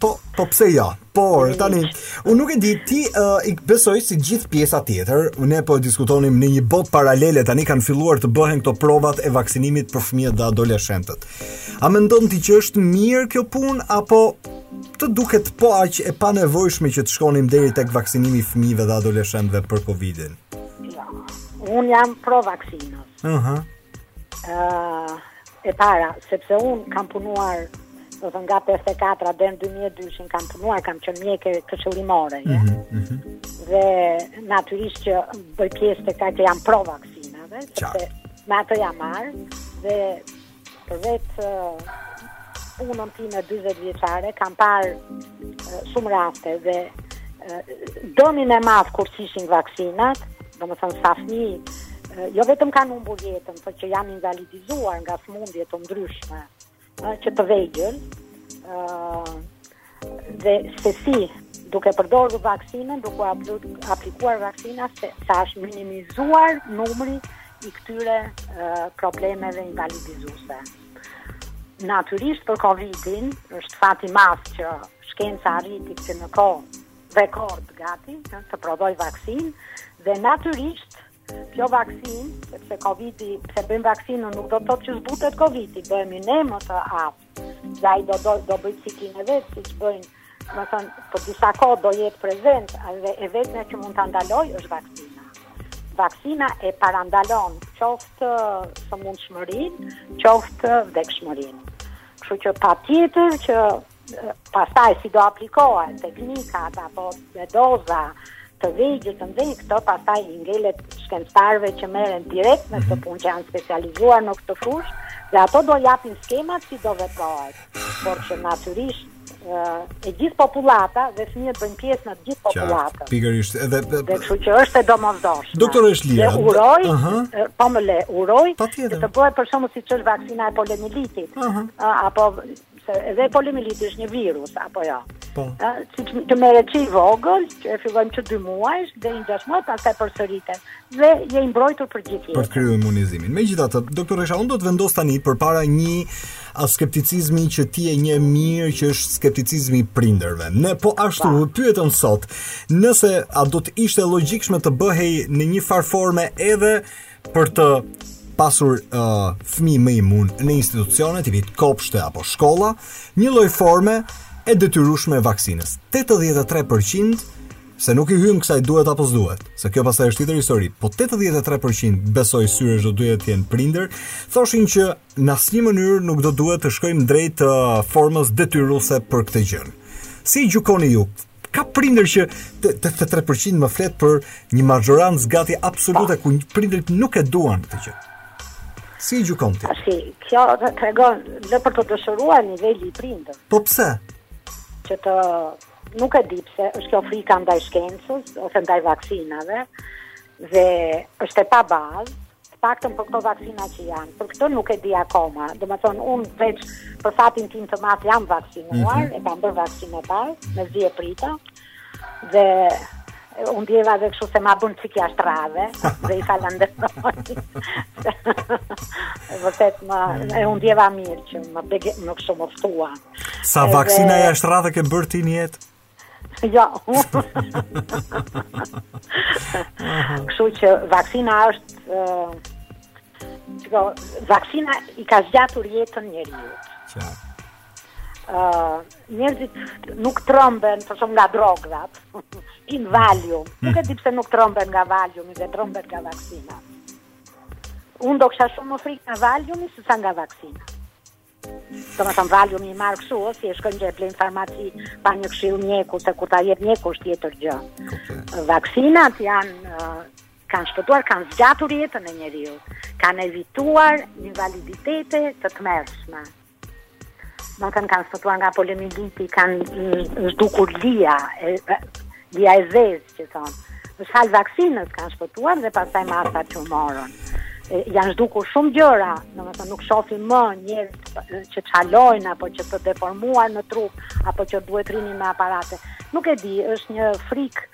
Po, po pse jo? Ja? Por tani, unë nuk e di ti uh, i besoj si gjithë pjesa tjetër. Ne po e diskutonim në një botë paralele tani kanë filluar të bëhen këto provat e vaksinimit për fëmijët dhe adoleshentët. A mendon ti që është mirë kjo punë apo të duket po aq e panevojshme që të shkonim deri tek vaksinimi i fëmijëve dhe adoleshentëve për Covidin? Jo. Unë jam pro vaksinës. Aha. Uh -huh. e para, sepse unë kam punuar domethënë nga 84-a deri në 2002-shin kam punuar, kam qenë mjeke këshillimore, mm -hmm, mm -hmm. dhe natyrisht që bëj pjesë tek ata që janë pro vaksinave, sepse me atë jam marrë, dhe Për vetë punën time 40 vjeçare kam parë shumë raste dhe dëmin e madh kur s'ishin vaksinat, domethënë sa fëmijë jo vetëm kanë humbur jetën, por që janë invalidizuar nga sëmundje të ndryshme, që të vegjël, dhe se si duke përdorur vaksinën, duke u aplikuar vaksina se sa është minimizuar numri i këtyre uh, problemeve invalidizuese. Natyrisht për Covidin është fat i madh që shkenca arriti që në kohë rekord gati të prodhojë vaksinën dhe natyrisht kjo vaksinë, sepse Covidi, pse bëjmë vaksinën nuk do të thotë që zbutet Covidi, bëhemi ne më të aftë Dhe ai do, do, do bëjë ciklin e vet, siç bëjnë, domethënë, por disa kohë do jetë prezent, dhe e vetmja që mund ta ndalojë është vaksina, vaksina e parandalon qoftë sëmundshmërinë, qoftë vdekshmërinë. Kështu që patjetër që pastaj si do aplikohen teknikat apo doza të vegjël të mëdhenj këto, pastaj i ngelet shkencëtarëve që merren direkt me këtë punë që janë specializuar në këtë fushë dhe ato do japin skemat si do veprohet. Por që natyrisht e gjithë popullata dhe fëmijët bëjnë pjesë në gjithë popullatën. Pikërisht, edhe dhe kështu që është e domosdoshme. Doktoreshë Lira. Dhe uroj, uh -huh. po më fal, uroj që të bëhet për shembull siç është vaksina e poliomielitit. Uh -huh. Apo se edhe poliomieliti është një virus apo jo. Po. Ë, siç të merret që i vogël, që e fillojmë që 2 muajsh deri në 6 muaj pastaj përsëritet dhe je i mbrojtur për gjithë jetën. Për të kryer imunizimin. Megjithatë, doktoresha, unë do të vendos tani përpara një skepticizmi që ti e njeh mirë që është skepticizmi i prindërve. Ne po ashtu pyetëm sot, nëse a do të ishte logjikshme të bëhej në një farë forme edhe për të pasur uh, fëmijë më imunë në institucione, tipit kopshte apo shkolla, një lloj forme e detyrueshme e vaksinës. 83% se nuk i hyjmë kësaj duhet apo s'duhet, se kjo pastaj është tjetër histori, po 83% besoj syresh do duhet të jenë prindër, thoshin që në asnjë mënyrë nuk do duhet të shkojmë drejt uh, formës detyruese për këtë gjë. Si e gjykoni ju, ka prindër që të të, të 3% më flet për një mazhorancë gati absolute ku prindërit nuk e duan këtë gjë. Si e gjykon ti? Tashi, kjo tregon dhe për të dëshiruar niveli i prindërve. Po pse? Që të nuk e di pse është kjo frika ndaj shkencës ose ndaj vaksinave dhe është e pabazë të paktën për këto vaksina që janë. Për këto nuk e di akoma. Domethënë, unë veç për fatin tim të madh jam vaksinuar, mm -hmm. e kam bërë vaksinën e parë, mezi e prita, dhe u ndjeva dhe kështu se ma bënë çik jashtë radhe, dhe i falënderoj. Vërtet, ma, e u ndjeva mirë që më, më kështu më ftuan. Sa vaksina e... jashtë radhe ke bërë ti në jetë? Jo. Kështu që vaksina është Shiko, vaksina i ka zgjatur jetën njeriut. Qartë. Uh, njerëzit nuk tremben për shembull nga droga dhe pinë valium hmm. nuk e di pse nuk tremben nga valiumi dhe tremben nga vaksina unë do kisha shumë më frikë nga valiumi sesa nga vaksina Domethënë valiumi i marrë kështu, ose shkon që e blen në farmaci pa një këshillë mjeku, se kur ta jep mjeku është tjetër gjë. Okay. Vaksinat janë, uh, kanë shpëtuar, kanë zgjatur jetën e njeriut, kanë evituar invaliditete të tmerrshme. Domethënë kanë shpëtuar nga polemiliti, kanë zhdukur lija, e, lija e zezë, që thonë. Falë vaksinës kanë shpëtuar dhe pastaj masat që morën. Janë zhdukur shumë gjëra, domethënë nuk shof më njerëz që çalojnë, apo që të deformuar në trup, apo që duhet rrinë me aparate. Nuk e di, është një frikë,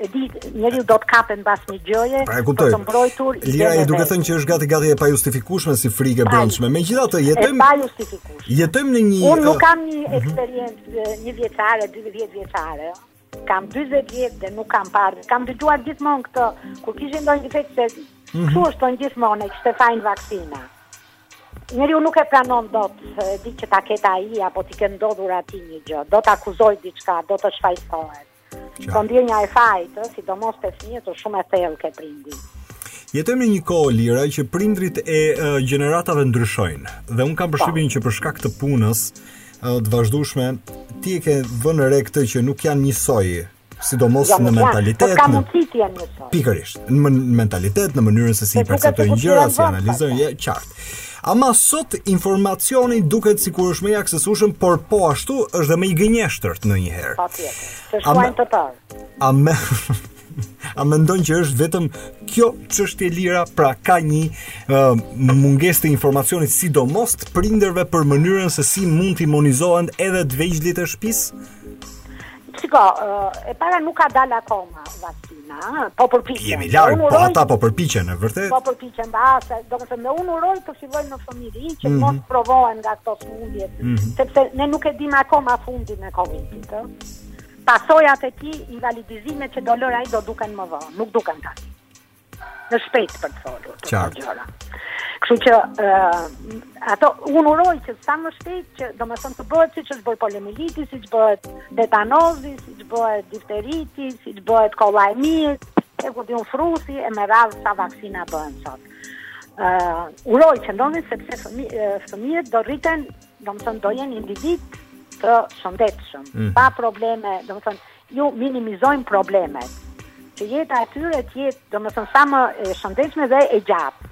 e di njeriu do të kapen mbas një gjëje pra, për të mbrojtur Lira, je duke thënë që është gati gati e pajustifikueshme si frikë e brendshme. Megjithatë jetojmë e pajustifikueshme. Jetojmë në një Unë nuk kam një mhm. eksperiencë njëvjeçare, dyvjeçare. Kam 40 vjet dhe nuk kam parë. Kam dëgjuar gjithmonë këtë kur kishin ndonjë defekt se mhm. kështu është gjithmonë, e kishte fajin vaksina. Njeriu nuk e pranon dot ti që ta ketë ai, apo t'i ketë ndodhur atij një gjë, do të akuzojë diçka, do të shfajësohet. Që po ndjenja e fajit, ë, sidomos te fëmijët është shumë e thellë te prindi. Jetojmë në një kohë Lira që prindrit e uh, gjeneratave ndryshojnë dhe unë kam përshtypjen që për shkak të punës uh, të vazhdueshme ti e ke vënë re këtë që nuk janë njësoj sidomos jo, në mentalitet në mundësi të jenë njësoj pikërisht në mentalitet në mënyrën se si perceptojnë gjërat si analizojnë i qartë Ama sot informacioni duket sikur është më i aksesueshëm, por po ashtu është dhe më i gënjeshtërt ndonjëherë. Patjetër. Se shkruajnë të tërë. A me a mendon që është vetëm kjo çështje Lira, pra ka një uh, mungesë të informacionit sidomos të prindërve për mënyrën se si mund të imunizohen edhe të vegjlit e shtëpisë? Shiko, e para nuk ka dalë akoma vaksina, po përpiqen. Jemi larg, po ata po përpiqen, e vërtetë. Po përpiqen, pa, se domethënë unë uroj të fillojmë në fëmijëri që të mhm. mos provohen nga këto sëmundje, mhm. sepse ne nuk e dimë akoma fundin e Covidit, ë. Pasojat e tij, invalidizimet që do lërë ai do duken më vonë, nuk duken tani. Është shpejt për të folur për këto gjëra. Kështu që uh, ato unë uroj që sa më shpejt që domethënë të bëhet siç është bërë poliomieliti, siç bëhet tetanozi, siç bëhet difteriti, siç bëhet kolla e mirë, e ku di unë fruthi e me radhë sa vaksina bëhen sot. Ë uh, uroj që ndonjë sepse fëmijët fëmi do rriten, domethënë do jenë individë të shëndetshëm, mm. pa probleme, domethënë t'u minimizojmë problemet. Që jeta e tyre të jetë, domethënë, sa më e shëndetshme dhe e gjatë.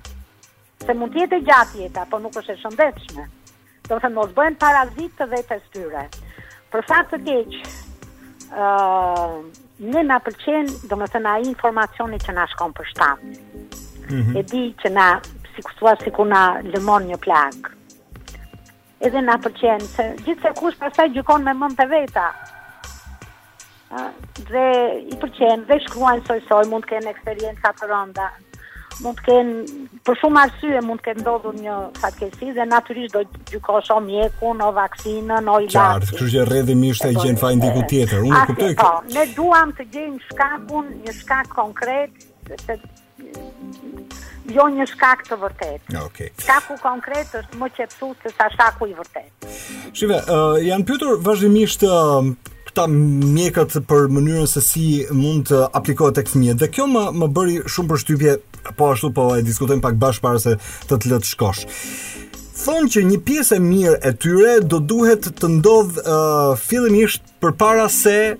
Se mund të jetë e gjatë jeta, po nuk është e shëndetshme. Domethënë, të mos bëhen parazitë të vetes tyre. Për fat të keq, uh, ne na pëlqen, domethënë, ai informacioni që na shkon për shtat. Mm -hmm. E di që na, si thua, sikur na lëmon një plagë. Edhe na pëlqen se gjithsekush pastaj gjykon me mend të veta. Dhe i pëlqen dhe shkruajnë soj-soj, mund të kenë eksperienca të rënda. Mund të kenë për shumë arsye mund të ketë ndodhur një fatkeqësi dhe natyrisht do gjykosh o mjekun, o vaksinën, o ilaçin. Qartë, kështu që rredhi mirë se gjen fajin diku tjetër. Unë e kuptoj. Po, ne duam të gjejmë shkakun, një shkak konkret Se jo një shkak të vërtetë. Okej. Okay. Shkaku konkret është më qetësues sesa shkaku i vërtetë. Shih, uh, janë pyetur vazhdimisht uh, këta mjekët për mënyrën se si mund të aplikohet tek fëmijët. Dhe kjo më më bëri shumë përshtypje, po ashtu po e diskutojmë pak bashkë para se të të lë të shkosh. Thonë që një pjesë e mirë e tyre do duhet të ndodhë uh, fillimisht përpara se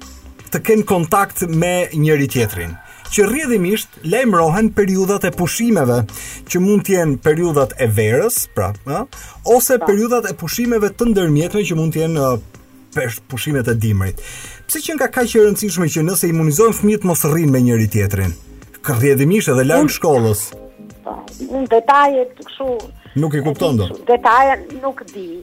të kenë kontakt me njëri tjetrin që rrjedhimisht lajmërohen periudhat e pushimeve, që mund të jenë periudhat e verës, pra, ë, ose pra periudhat e pushimeve të ndërmjetme që mund të jenë për pushimet e dimrit. Pse qenka kaq e rëndësishme që nëse imunizojnë fëmijët mos rrinë me njëri tjetrin? Rrjedhimisht edhe larg shkollës. Në detajet kështu nuk i kupton dot. Detajet nuk di,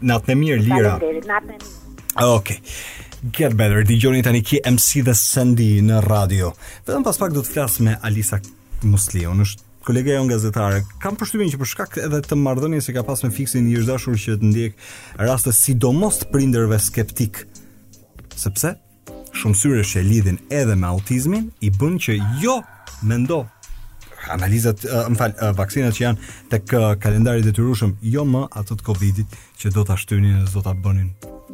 Natën e mirë Lira. Faleminderit, natën e mirë. Okej. Get better, dëgjoni tani ki MC dhe Sandy në radio. Vetëm pas pak do të flas me Alisa Musliun, është kolega jonë gazetare. Kam përshtypjen që për shkak edhe të marrëdhënies që ka pas me fiksin i është dashur që të ndjekë raste sidomos të prindërve skeptikë. Sepse shumë syresh që e lidhin edhe me autizmin i bën që jo më analizat, uh, më fal, uh, vaksinat që janë tek uh, kalendari i detyrueshëm, jo më ato të Covidit që do ta shtynin dhe do ta bënin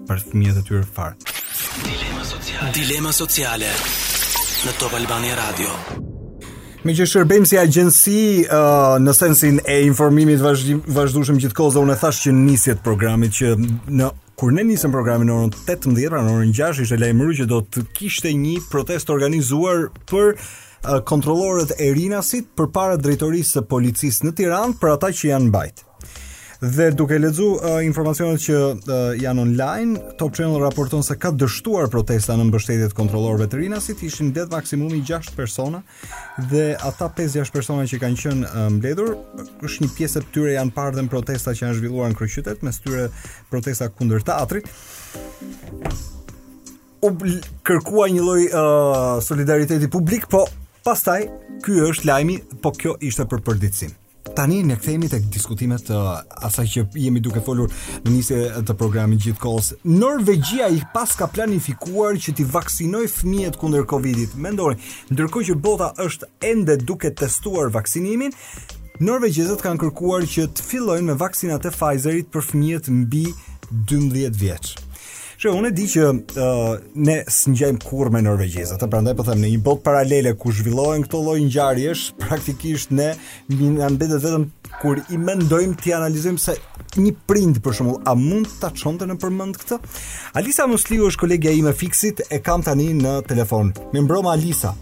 për fëmijët e tyre fare. Dilema sociale. Dilema sociale në Top Albania Radio. Meqë shërbejmë si agjenci uh, në sensin e informimit të vazhdueshëm gjithë kohës, dhe unë e thashë që në nisje të programit që në Kur ne nisëm programin në orën 18, pra në orën 6 ishte lajmëruar që do të kishte një protestë organizuar për uh, kontrollorët e Rinasit përpara drejtorisë së policisë në Tiranë për ata që janë mbajtur. Dhe duke lexu uh, informacionet që uh, janë online, Top Channel raporton se ka dështuar protesta në mbështetje të kontrollorëve të Rinasit, ishin det maksimumi 6 persona uh, dhe ata 5-6 persona që kanë qenë uh, mbledhur, është një pjesë e tyre janë parë dhe në protesta që janë zhvilluar në kryeqytet, mes tyre protesta kundër teatrit. U kërkua një lloj uh, solidariteti publik, po pastaj ky është lajmi, po kjo ishte për përditësim. Tani ne kthehemi tek diskutimet të asaj që jemi duke folur në nisje të programit gjithë kohës. Norvegjia i paska planifikuar që t'i vaksinojë fëmijët kundër Covidit. Mendoni, ndërkohë që bota është ende duke testuar vaksinimin, norvegjezët kanë kërkuar që të fillojnë me vaksinat e Pfizerit për fëmijët mbi 12 vjeç. Shë, unë e di që uh, ne s'ngjajmë kurrë me norvegjezët, prandaj po them në një botë paralele ku zhvillohen këto lloj ngjarjesh, praktikisht ne na mbetet vetëm kur i mendojmë t'i analizojmë se një prind për shembull, a mund ta çonte nëpër mend këtë? Alisa Musliu është kolegia ime e Fiksit, e kam tani në telefon. Mirëmbrëma Alisa.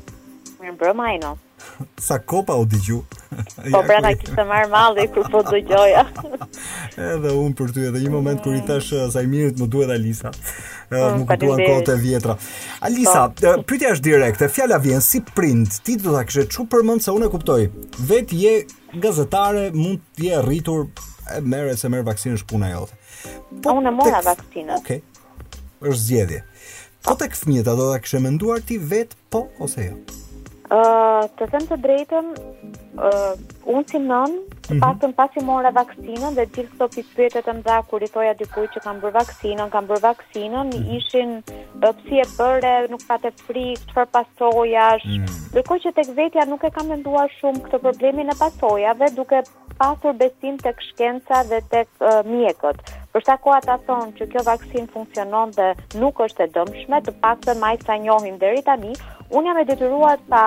Mirëmbrëma Ino. Sa kohë pa u dëgju. Po pra, më kishte marrë malli kur po dëgjoja. edhe unë për ty edhe një moment kur i thashë eh, sa i mirë më duhet Alisa. Eh, mm, m'u kujtuan kohët e vjetra. Alisa, po. eh, pyetja është direkte. Fjala vjen si prind. Ti do ta kishe çu për mend se unë e kuptoj. Vetë je gazetare, mund të, je e rritur, e merr s'e merr vaksinën është puna jote. Po unë mora vaksinën. Okej. Okay. Është zgjedhje. Po tek fëmijët a do ta kishe menduar ti vet po ose jo? Ë, uh, të them të drejtën, ë, uh, unë si nënë, të mhm. paktën pasi mora vaksinën dhe gjithë këto pikëpyetje të mëdha kur i thoja dikujt që kam bërë vaksinën, kam bërë vaksinën, mhm. ishin: pse e bëre, nuk pate frikë, çfarë pasojash. Mm. Ndërkohë që tek vetja nuk e kam menduar shumë këtë problemin e pasojave, duke pasur besim tek shkenca dhe tek mjekët. Për sa kohë ata thonë që kjo vaksinë funksionon dhe nuk është e dëmshme, të paktën me aq sa njohin deri tani, unë jam e detyruar ta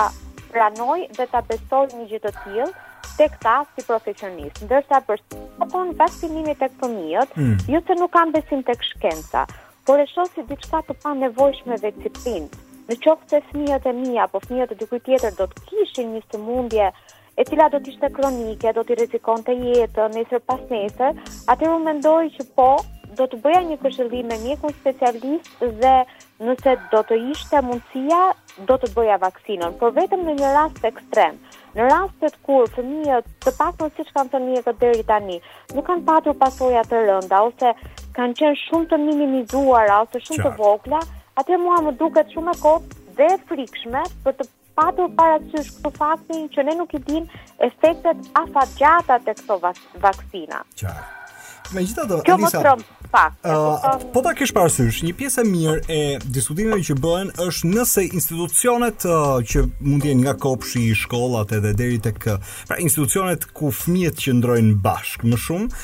pranoj dhe ta besoj një gjë të tillë tek ta si profesionistë. Ndërsa për sa thonë vaksinimi tek fëmijët, mm. jo se nuk kam besim tek shkenca, por e shoh si diçka të panevojshme dhe si prind. Në qoftë se fëmijët e mi apo fëmijët e dikujt tjetër do të kishin një sëmundje e cila do të ishte kronike, do t'i rrezikonte jetën nesër pasnesër, atëherë unë mendoj që po do të bëja një këshillim me mjekun specialist dhe nëse do të ishte mundësia, do të bëja vaksinën, por vetëm në një rast ekstrem. Në rastet kur fëmijët, të paktën siç kanë thënë mjekët deri tani, nuk kanë patur pasoja të rënda ose kanë qenë shumë të minimizuara ose shumë të vogla, atëherë mua më duket shumë e kotë dhe e frikshme për të patur parasysh këtë faktin që ne nuk i dimë efektet afatgjata te këto vaksina. Qartë. Megjithatë, Kjo Elisa, më tremb pak. Uh, po ta kesh parasysh, një pjesë e mirë e diskutimeve që bëhen është nëse institucionet uh, që mund të jenë nga kopshti, shkollat edhe deri tek, pra institucionet ku fëmijët qëndrojnë bashkë më shumë,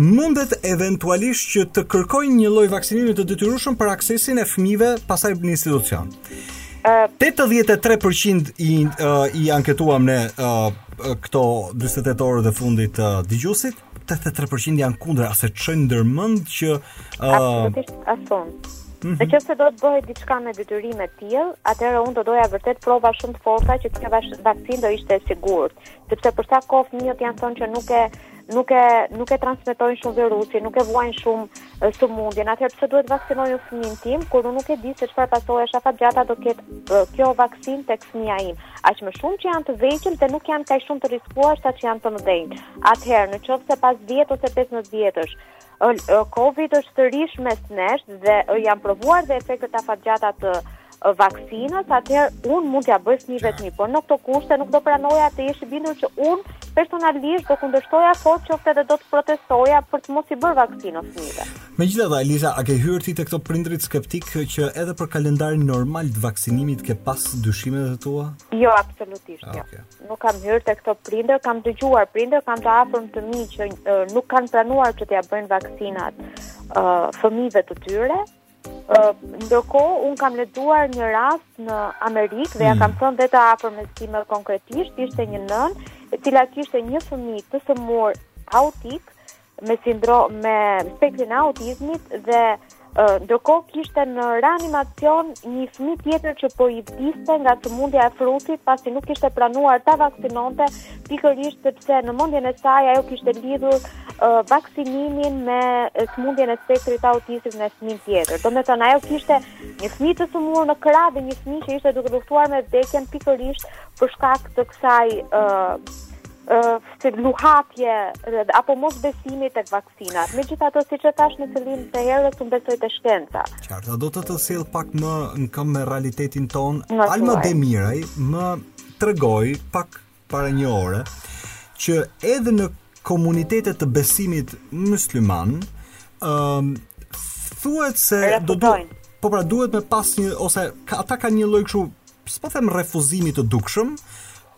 mundet eventualisht që të kërkojnë një lloj vaksinimi të detyrueshëm për aksesin e fëmijëve pastaj në institucion. 83 për qind i i anketuam ne këto 48 orët e fundit të dëgjuesit 83 për qind janë kundër as e çojnë ndërmend që absolutisht as unë mhm. Në qoftë se do të bëhet diçka me detyrim e tillë, atëherë unë do doja vërtet prova shumë të forta që kjo vaksinë do ishte e sigurt. Sepse për sa kohë fëmijët thonë që nuk e nuk e nuk e transmetojnë shumë virusin, nuk e vuajnë shumë sëmundjen. Atëherë pse duhet të vaksinoj fëmijën tim kur unë nuk e di se çfarë pasojash afatgjata do ketë kjo vaksinë tek fëmija im. Aq më shumë që janë të vegjël dhe nuk janë kaq shumë të rrezikuar saç janë të mëdhenjtë. Atëherë në qoftë se pas 10 ose 15 vjetësh Covid është sërish mes nesh dhe janë provuar dhe efektet afatgjata të vaksinës, atëherë unë mund t'ja bëj fëmijëve të mi, por në këto kushte nuk do pranoja të jesh i bindur që unë personalisht do kundërshtoja fort, qoftë edhe do të protestoja për të mos i bërë vaksinën fëmijëve. Megjithatë, Aliza, a ke hyrë ti te këto prindrit skeptik që edhe për kalendarin normal të vaksinimit ke pas dyshimet e tua? Jo, absolutisht jo. Okay. Nuk kam hyrë te këto prindër, kam dëgjuar prindër, kam të afërm të mi që uh, nuk kanë pranuar që t'ia bëjnë vaksinat uh, fëmijëve të tyre. Ndërkohë, un kam lexuar një rast në Amerikë dhe ja kam mm. thënë edhe të afërmve të mi, konkretisht ishte një nën, e cila kishte një fëmijë të sëmur autik me sindrom me spektrin e autizmit dhe ndërkohë kishte në reanimacion një fëmijë tjetër që po i vdiste nga sëmundja e fruthit pasi nuk kishte pranuar ta vaksinonte pikërisht sepse në mendjen e saj ajo kishte lidhur uh, vaksinimin me sëmundjen e spektrit autistik te fëmija tjetër. Do me thënë, ajo kishte një fëmi të sëmur në krah dhe një fëmi që ishte duke luftuar me vdekjen pikërisht për shkak të kësaj uh, uh, luhatje apo mosbesimi tek vaksinat. Megjithatë siç e thashë në fillim të herës unë besoj te shkenca. Qartë, do të të sjell pak më në këmbë me realitetin ton, Alma Demiraj më tregoi pak para një ore që edhe në komunitete të besimit musliman, ë um, thuhet se do të po pra duhet me pas një ose ka, ata kanë një lloj kështu, s'po them refuzimi të dukshëm,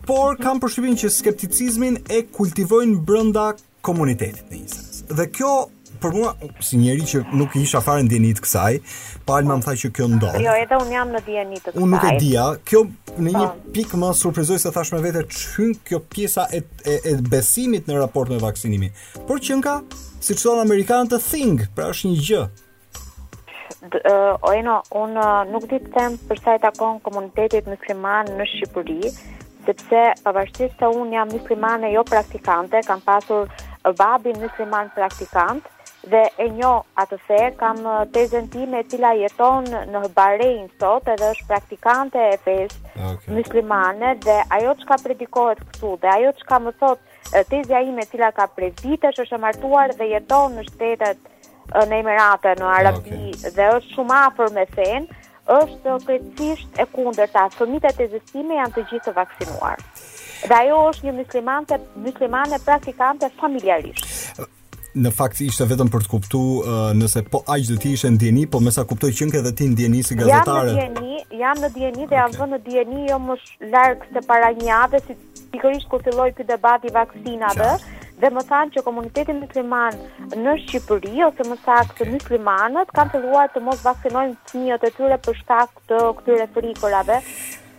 por kam përshtypjen që skepticizmin e kultivojnë brenda komunitetit në Instagram. Dhe kjo për mua si njeri që nuk isha fare në dijeni të kësaj, Alma më tha që kjo ndodh. Jo, edhe un jam në dijeni të kësaj. Un nuk e dija. Kjo në një po. pikë më surprizoi se thash me vete ç'hyn kjo pjesa e, e, e besimit në raport me vaksinimin. Por qenka siç thon amerikanët it's a thing, pra është një gjë. O Eno, unë nuk di të them për sa i takon komunitetit musliman në Shqipëri, sepse pavarësisht se unë jam muslimane jo praktikante, kam pasur babin musliman praktikant dhe e njoh atë fe, kam tezen time e cila jeton në Bahrein sot edhe është praktikante e fesë okay. muslimane dhe ajo çka predikohet këtu dhe ajo çka më thotë Tezja ime e cila ka prej vitesh është e martuar dhe jeton në shtetet në Emirate, në Arabi okay. dhe është shumë afër me fenë, është krejtësisht e kundërta. Fëmijët e tezës time janë të gjithë të vaksinuar. Dhe ajo është një muslimane, muslimane praktikante familjarisht. në fakt ishte vetëm për të kuptu uh, nëse po aq do të ishe në dijeni, po me sa kuptoj qenke edhe ti në dijeni si gazetare. Jam në dijeni, jam në dijeni dhe jam vënë në dijeni jo më larg se para një jave, sigurisht kur filloi ky debat i vaksinave, dhe më thanë që komuniteti musliman në Shqipëri, ose më saktë muslimanët, kanë filluar të mos vaksinojnë fëmijët e tyre për shkak të këtyre frikërave.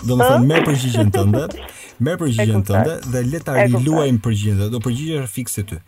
Domethënë, me përgjigjen tënde, me përgjigjen tënde, dhe le ta riluajmë përgjigjen dhe do përgjigjesha fiks si ty.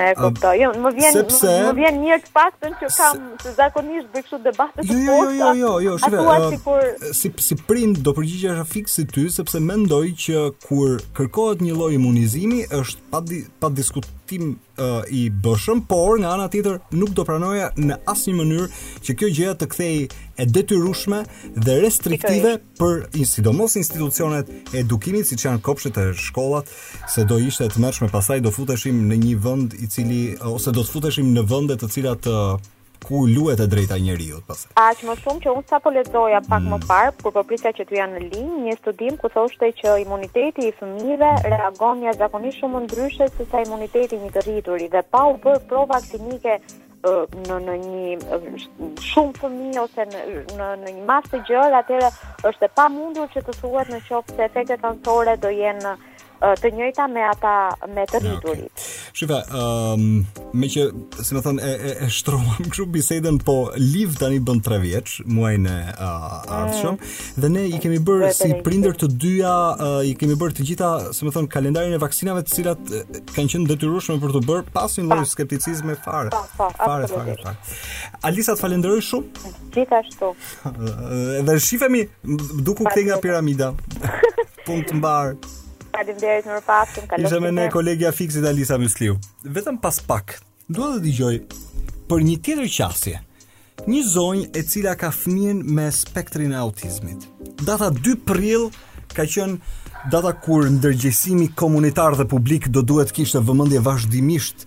E kuptoj, jo, më vjen, sepse... më vjen mirë të paktën që kam se... zakonisht bëj kështu debate të jo, jo, jo, jo, jo, shumë, uh, si, kur... si, si prind do përgjigjesha fiks si ty, sepse mendoj që kur kërkohet një lloj imunizimi, është pa, di, pa diskutim uh, i bëshëm, por nga ana tjetër nuk do pranoja në asnjë mënyrë që kjo gjëja të kthehej e detyrueshme dhe restriktive për sidomos institucionet e edukimit siç janë kopshtet e shkollat, se do ishte e tmerrshme pastaj do futeshim në një vend i cili ose do të futeshim në vende të cilat uh, ku luhet e drejta e njeriut, po thënë. Aq më shumë që unë sapo lexoja pak mm. më parë, kur po prisja që t'ju hyja në linjë, një studim ku thoshte që imuniteti i fëmijëve reagon jashtëzakonisht shumë ndryshe se sa imuniteti i një të rrituri dhe pa u bërë prova klinike në në një shumë fëmijë ose në në në një masë të gjerë, atëherë është e pamundur që të thuhet në qoftë se efektet anësore do jenë të njëjta me ata me të rriturit. Okay. Shifa, um, meqë, si me thënë, e, e, e shtruam kështu bisedën, po Liv tani bën tre vjeç, muajin e uh, ardhshëm, mm. dhe ne i kemi bërë si prindër të dyja, uh, i kemi bërë të gjitha, si me thënë, kalendarin e vaksinave të cilat uh, kanë qenë të detyrueshme për të bërë, pa asnjë lloj skepticizmi fare. Pa, pa, fare, fare, fare. Alisa, të falenderoj shumë. Gjithashtu. Dhe shifemi, duku këtej nga Piramida. Punë të mbarë. Faleminderit, mirupafshim. Kalofshi. Ishte me ne kolegia e Fiksit Alisa Mysliu. Vetëm pas pak dua të dëgjoj për një tjetër qasje. Një zonjë e cila ka fëmijën me spektrin e autizmit. Data 2 prill ka qenë data kur ndërgjegjësimi komunitar dhe publik do duhet kishte vëmendje vazhdimisht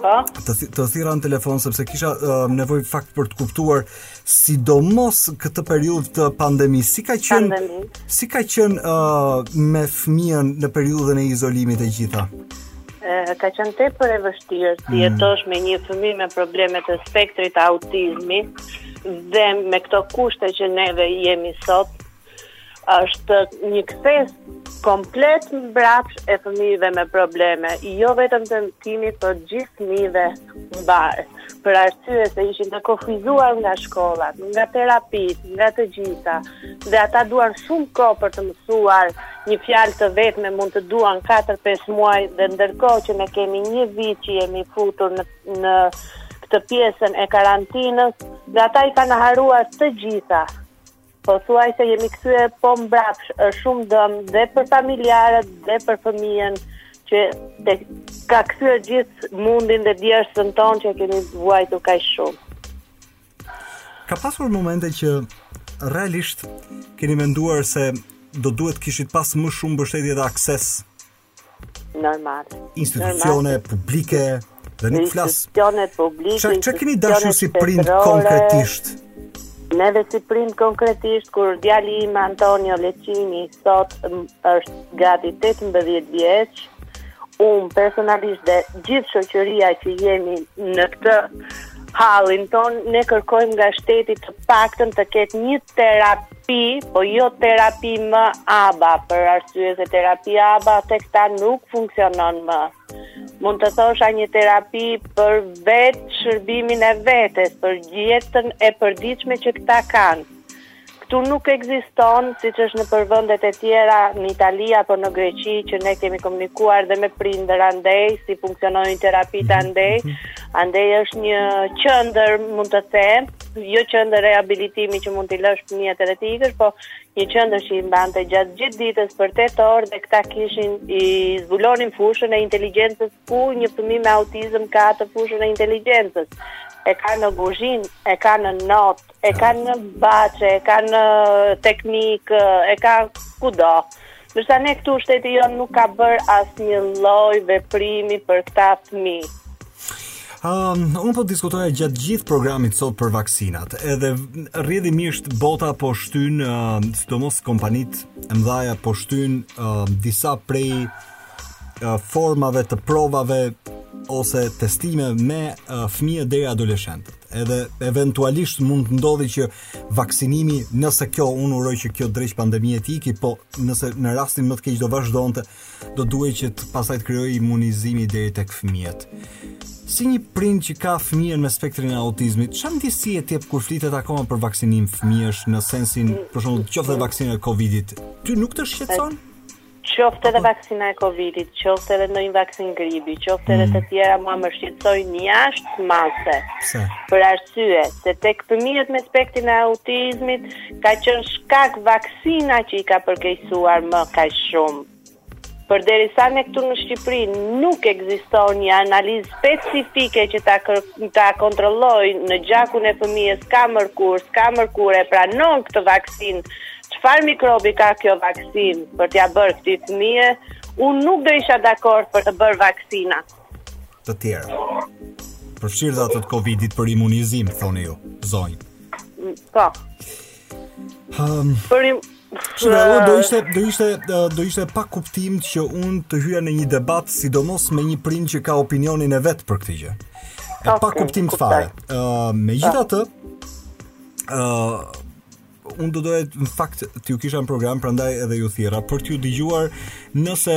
Po. Të të thirra në telefon sepse kisha uh, nevojë në fakt për të kuptuar sidomos këtë periudhë të pandemisë. Si ka qenë Pandemi. si ka qenë uh, me fëmijën në periudhën e izolimit e gjitha? E, ka qenë tepër e vështirë të jetosh me një fëmijë me probleme të spektrit të autizmit dhe me këto kushte që neve jemi sot, Është një kthesë komplet mbrapsh e fëmijëve me probleme, jo vetëm të mësimit, por gjithë fëmijëve mbarë, për arsye se ishin të kufizuar nga shkollat, nga terapitë, nga të gjitha, dhe ata duan shumë kohë për të mësuar një fjalë të vetme, mund të duan 4-5 muaj dhe ndërkohë që ne kemi një vit që jemi futur në në këtë pjesën e karantinës, dhe ata i kanë harruar të gjitha. Pothuajse jemi kthyer po mbrapsh, është shumë dëm dhe për familjarët dhe për fëmijën që ka kthyer gjithë mundin dhe djersën tonë që kemi vuajtur kaq shumë. Ka pasur momente që realisht keni menduar se do duhet kishit pas më shumë mbështetje dhe akses Normal. Institucione normal. publike dhe nuk flas. Institucione publike. Çfarë, çka keni dashur si prind konkretisht? Neve si prind konkretisht kur djali im Antonio Leçini sot është gati 18 vjeç, unë personalisht dhe gjithë shoqëria që jemi në këtë hallin tonë ne kërkojmë nga shteti të paktën të ketë një terapi Pi, po jo terapi më ABA, për arsye se terapia ABA te këta nuk funksionon më. Mund të thosha një terapi për vetëshërbimin e vetes, për jetën e përditshme që këta kanë. Këtu nuk ekziston, siç është nëpër vendet e tjera, në Itali apo në Greqi, që ne kemi komunikuar dhe me prindër andej, si funksionojnë terapitë mhm, andej, mhm. andej është një qendër, mund të them, jo qendër rehabilitimi që mund t'i lësh fëmijët edhe të ikësh, po një qendër që i mbante gjatë gjithë ditës për 8 orë dhe këta kishin i zbulonin fushën e inteligjencës ku një fëmijë me autizëm ka atë fushën e inteligjencës. E ka në guzhinë, e ka në not, e ka në bahçe, e ka në teknikë, e ka kudo. Ndërsa ne këtu shteti jonë nuk ka bërë asnjë lloj veprimi për këta fëmijë. Um, unë po diskutoja gjatë gjithë programit sot për vaksinat, edhe rrjedhimisht bota po shtyn, uh, sidomos kompanitë e mdhaja po shtyn uh, disa prej uh, formave të provave ose testime me uh, fëmijë deri adoleshentët. Edhe eventualisht mund të ndodhi që vaksinimi, nëse kjo unë uroj që kjo dreq pandemie të iki, po nëse në rastin më të keq do vazhdonte, do duhej që pastaj të krijohej imunizimi deri tek fëmijët. Si një prind që ka fëmijën me spektrin e autizmit, çfarë ndjesi të jep kur flitet akoma për vaksinim fëmijësh në sensin, për shembull, qoftë vaksina e Covidit, ty nuk të shqetëson? Qoftë edhe vaksina e Covidit, qoftë edhe ndonjë vaksinë gripi, qoftë edhe të mm. tjera, mua më shqetësojnë jashtë mase. Pse? Për arsye se tek fëmijët me spektrin e autizmit ka qenë shkak vaksina që i ka përkeqësuar në kaq shumë. Përderisa ne këtu në Shqipëri nuk ekziston një analizë specifike që ta, kër, ta kontrollojë në gjakun e fëmijës ka mërkur, s'ka mërkur e pranon këtë vaksinë Çfarë mikrobi ka kjo vaksinë për t'ia bërë këtij fëmije? Unë nuk do isha dakord për të bërë vaksina. të tjera. Përfshirë dhe atë të Covidit për imunizim, thoni ju, zonjë. Po. Um, për im... Shumë e do ishte do ishte do ishte pa kuptim që unë të hyja në një debat sidomos me një prind që ka opinionin e vet për këtë gjë. E pakuptimtë fare. Ë, uh, megjithatë, ë, uh, Unë do doja në fakt t'ju kisha në program, prandaj edhe ju thirra për t'ju dëgjuar nëse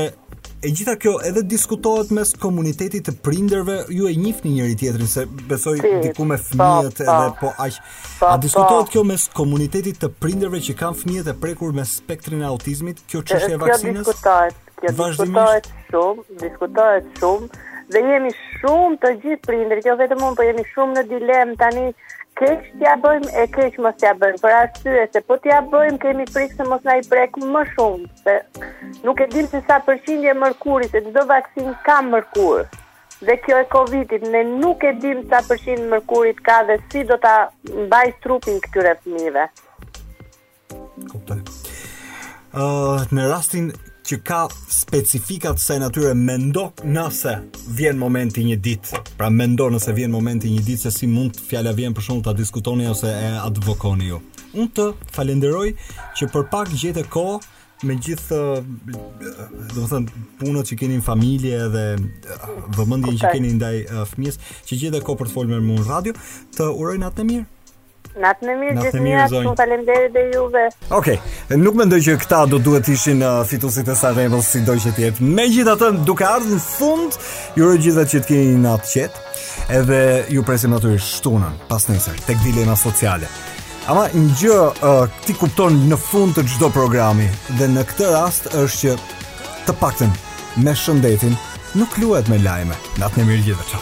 e gjitha kjo edhe diskutohet mes komunitetit të prindërve, ju e njihni njëri-tjetrin se besoj diku me fëmijët edhe po aq. A diskutohet kjo mes komunitetit të prindërve që kanë fëmijët e prekur me spektrin e autizmit, kjo çështje e vaksinës? Kjo diskutohet. Kjo diskutohet shumë, diskutohet shumë dhe jemi shumë të gjithë prindërit, jo vetëm unë, por jemi shumë në dilemë tani keq t'ia bëjmë e keq mos t'ia bëjmë për arsye se po t'ia bëjmë kemi frikë se mos na i prek më shumë se nuk e dimë se sa përqindje mërkuri se çdo vaksinë ka mërkur dhe kjo e Covidit ne nuk e dimë sa përqind mërkuri ka dhe si do ta mbajë trupi i këtyre fëmijëve Kuptoj. Ëh, uh, në rastin që ka specifika të asaj natyre mendo nëse vjen momenti një ditë. Pra mendo nëse vjen momenti një ditë se si mund fjala vjen për shkak ta diskutoni ose e advokoni ju. Unë të falenderoj që për pak gjetët kohë me gjithë do të thënë punët që keni në familje dhe vëmendjen që keni ndaj fëmijës, që gjetët kohë për të folur me mua në radio, të uroj natën e mirë. Natën e mirë, gjithë të mirat, shumë faleminderit dhe juve. Okej, okay. nuk mendoj që këta do duhet të ishin uh, fituesit e Sanremos sido që të jetë. Megjithatë, duke ardhur në fund, ju uroj të gjithëve që të keni natë të qetë. Edhe ju presim natyrisht të shtunën, pasnesër, tek dilema sociale. Ama një gjë uh, ti e kupton në fund të çdo programi dhe në këtë rast është që të paktën me shëndetin nuk luhet me lajme. Natën e mirë gjithë.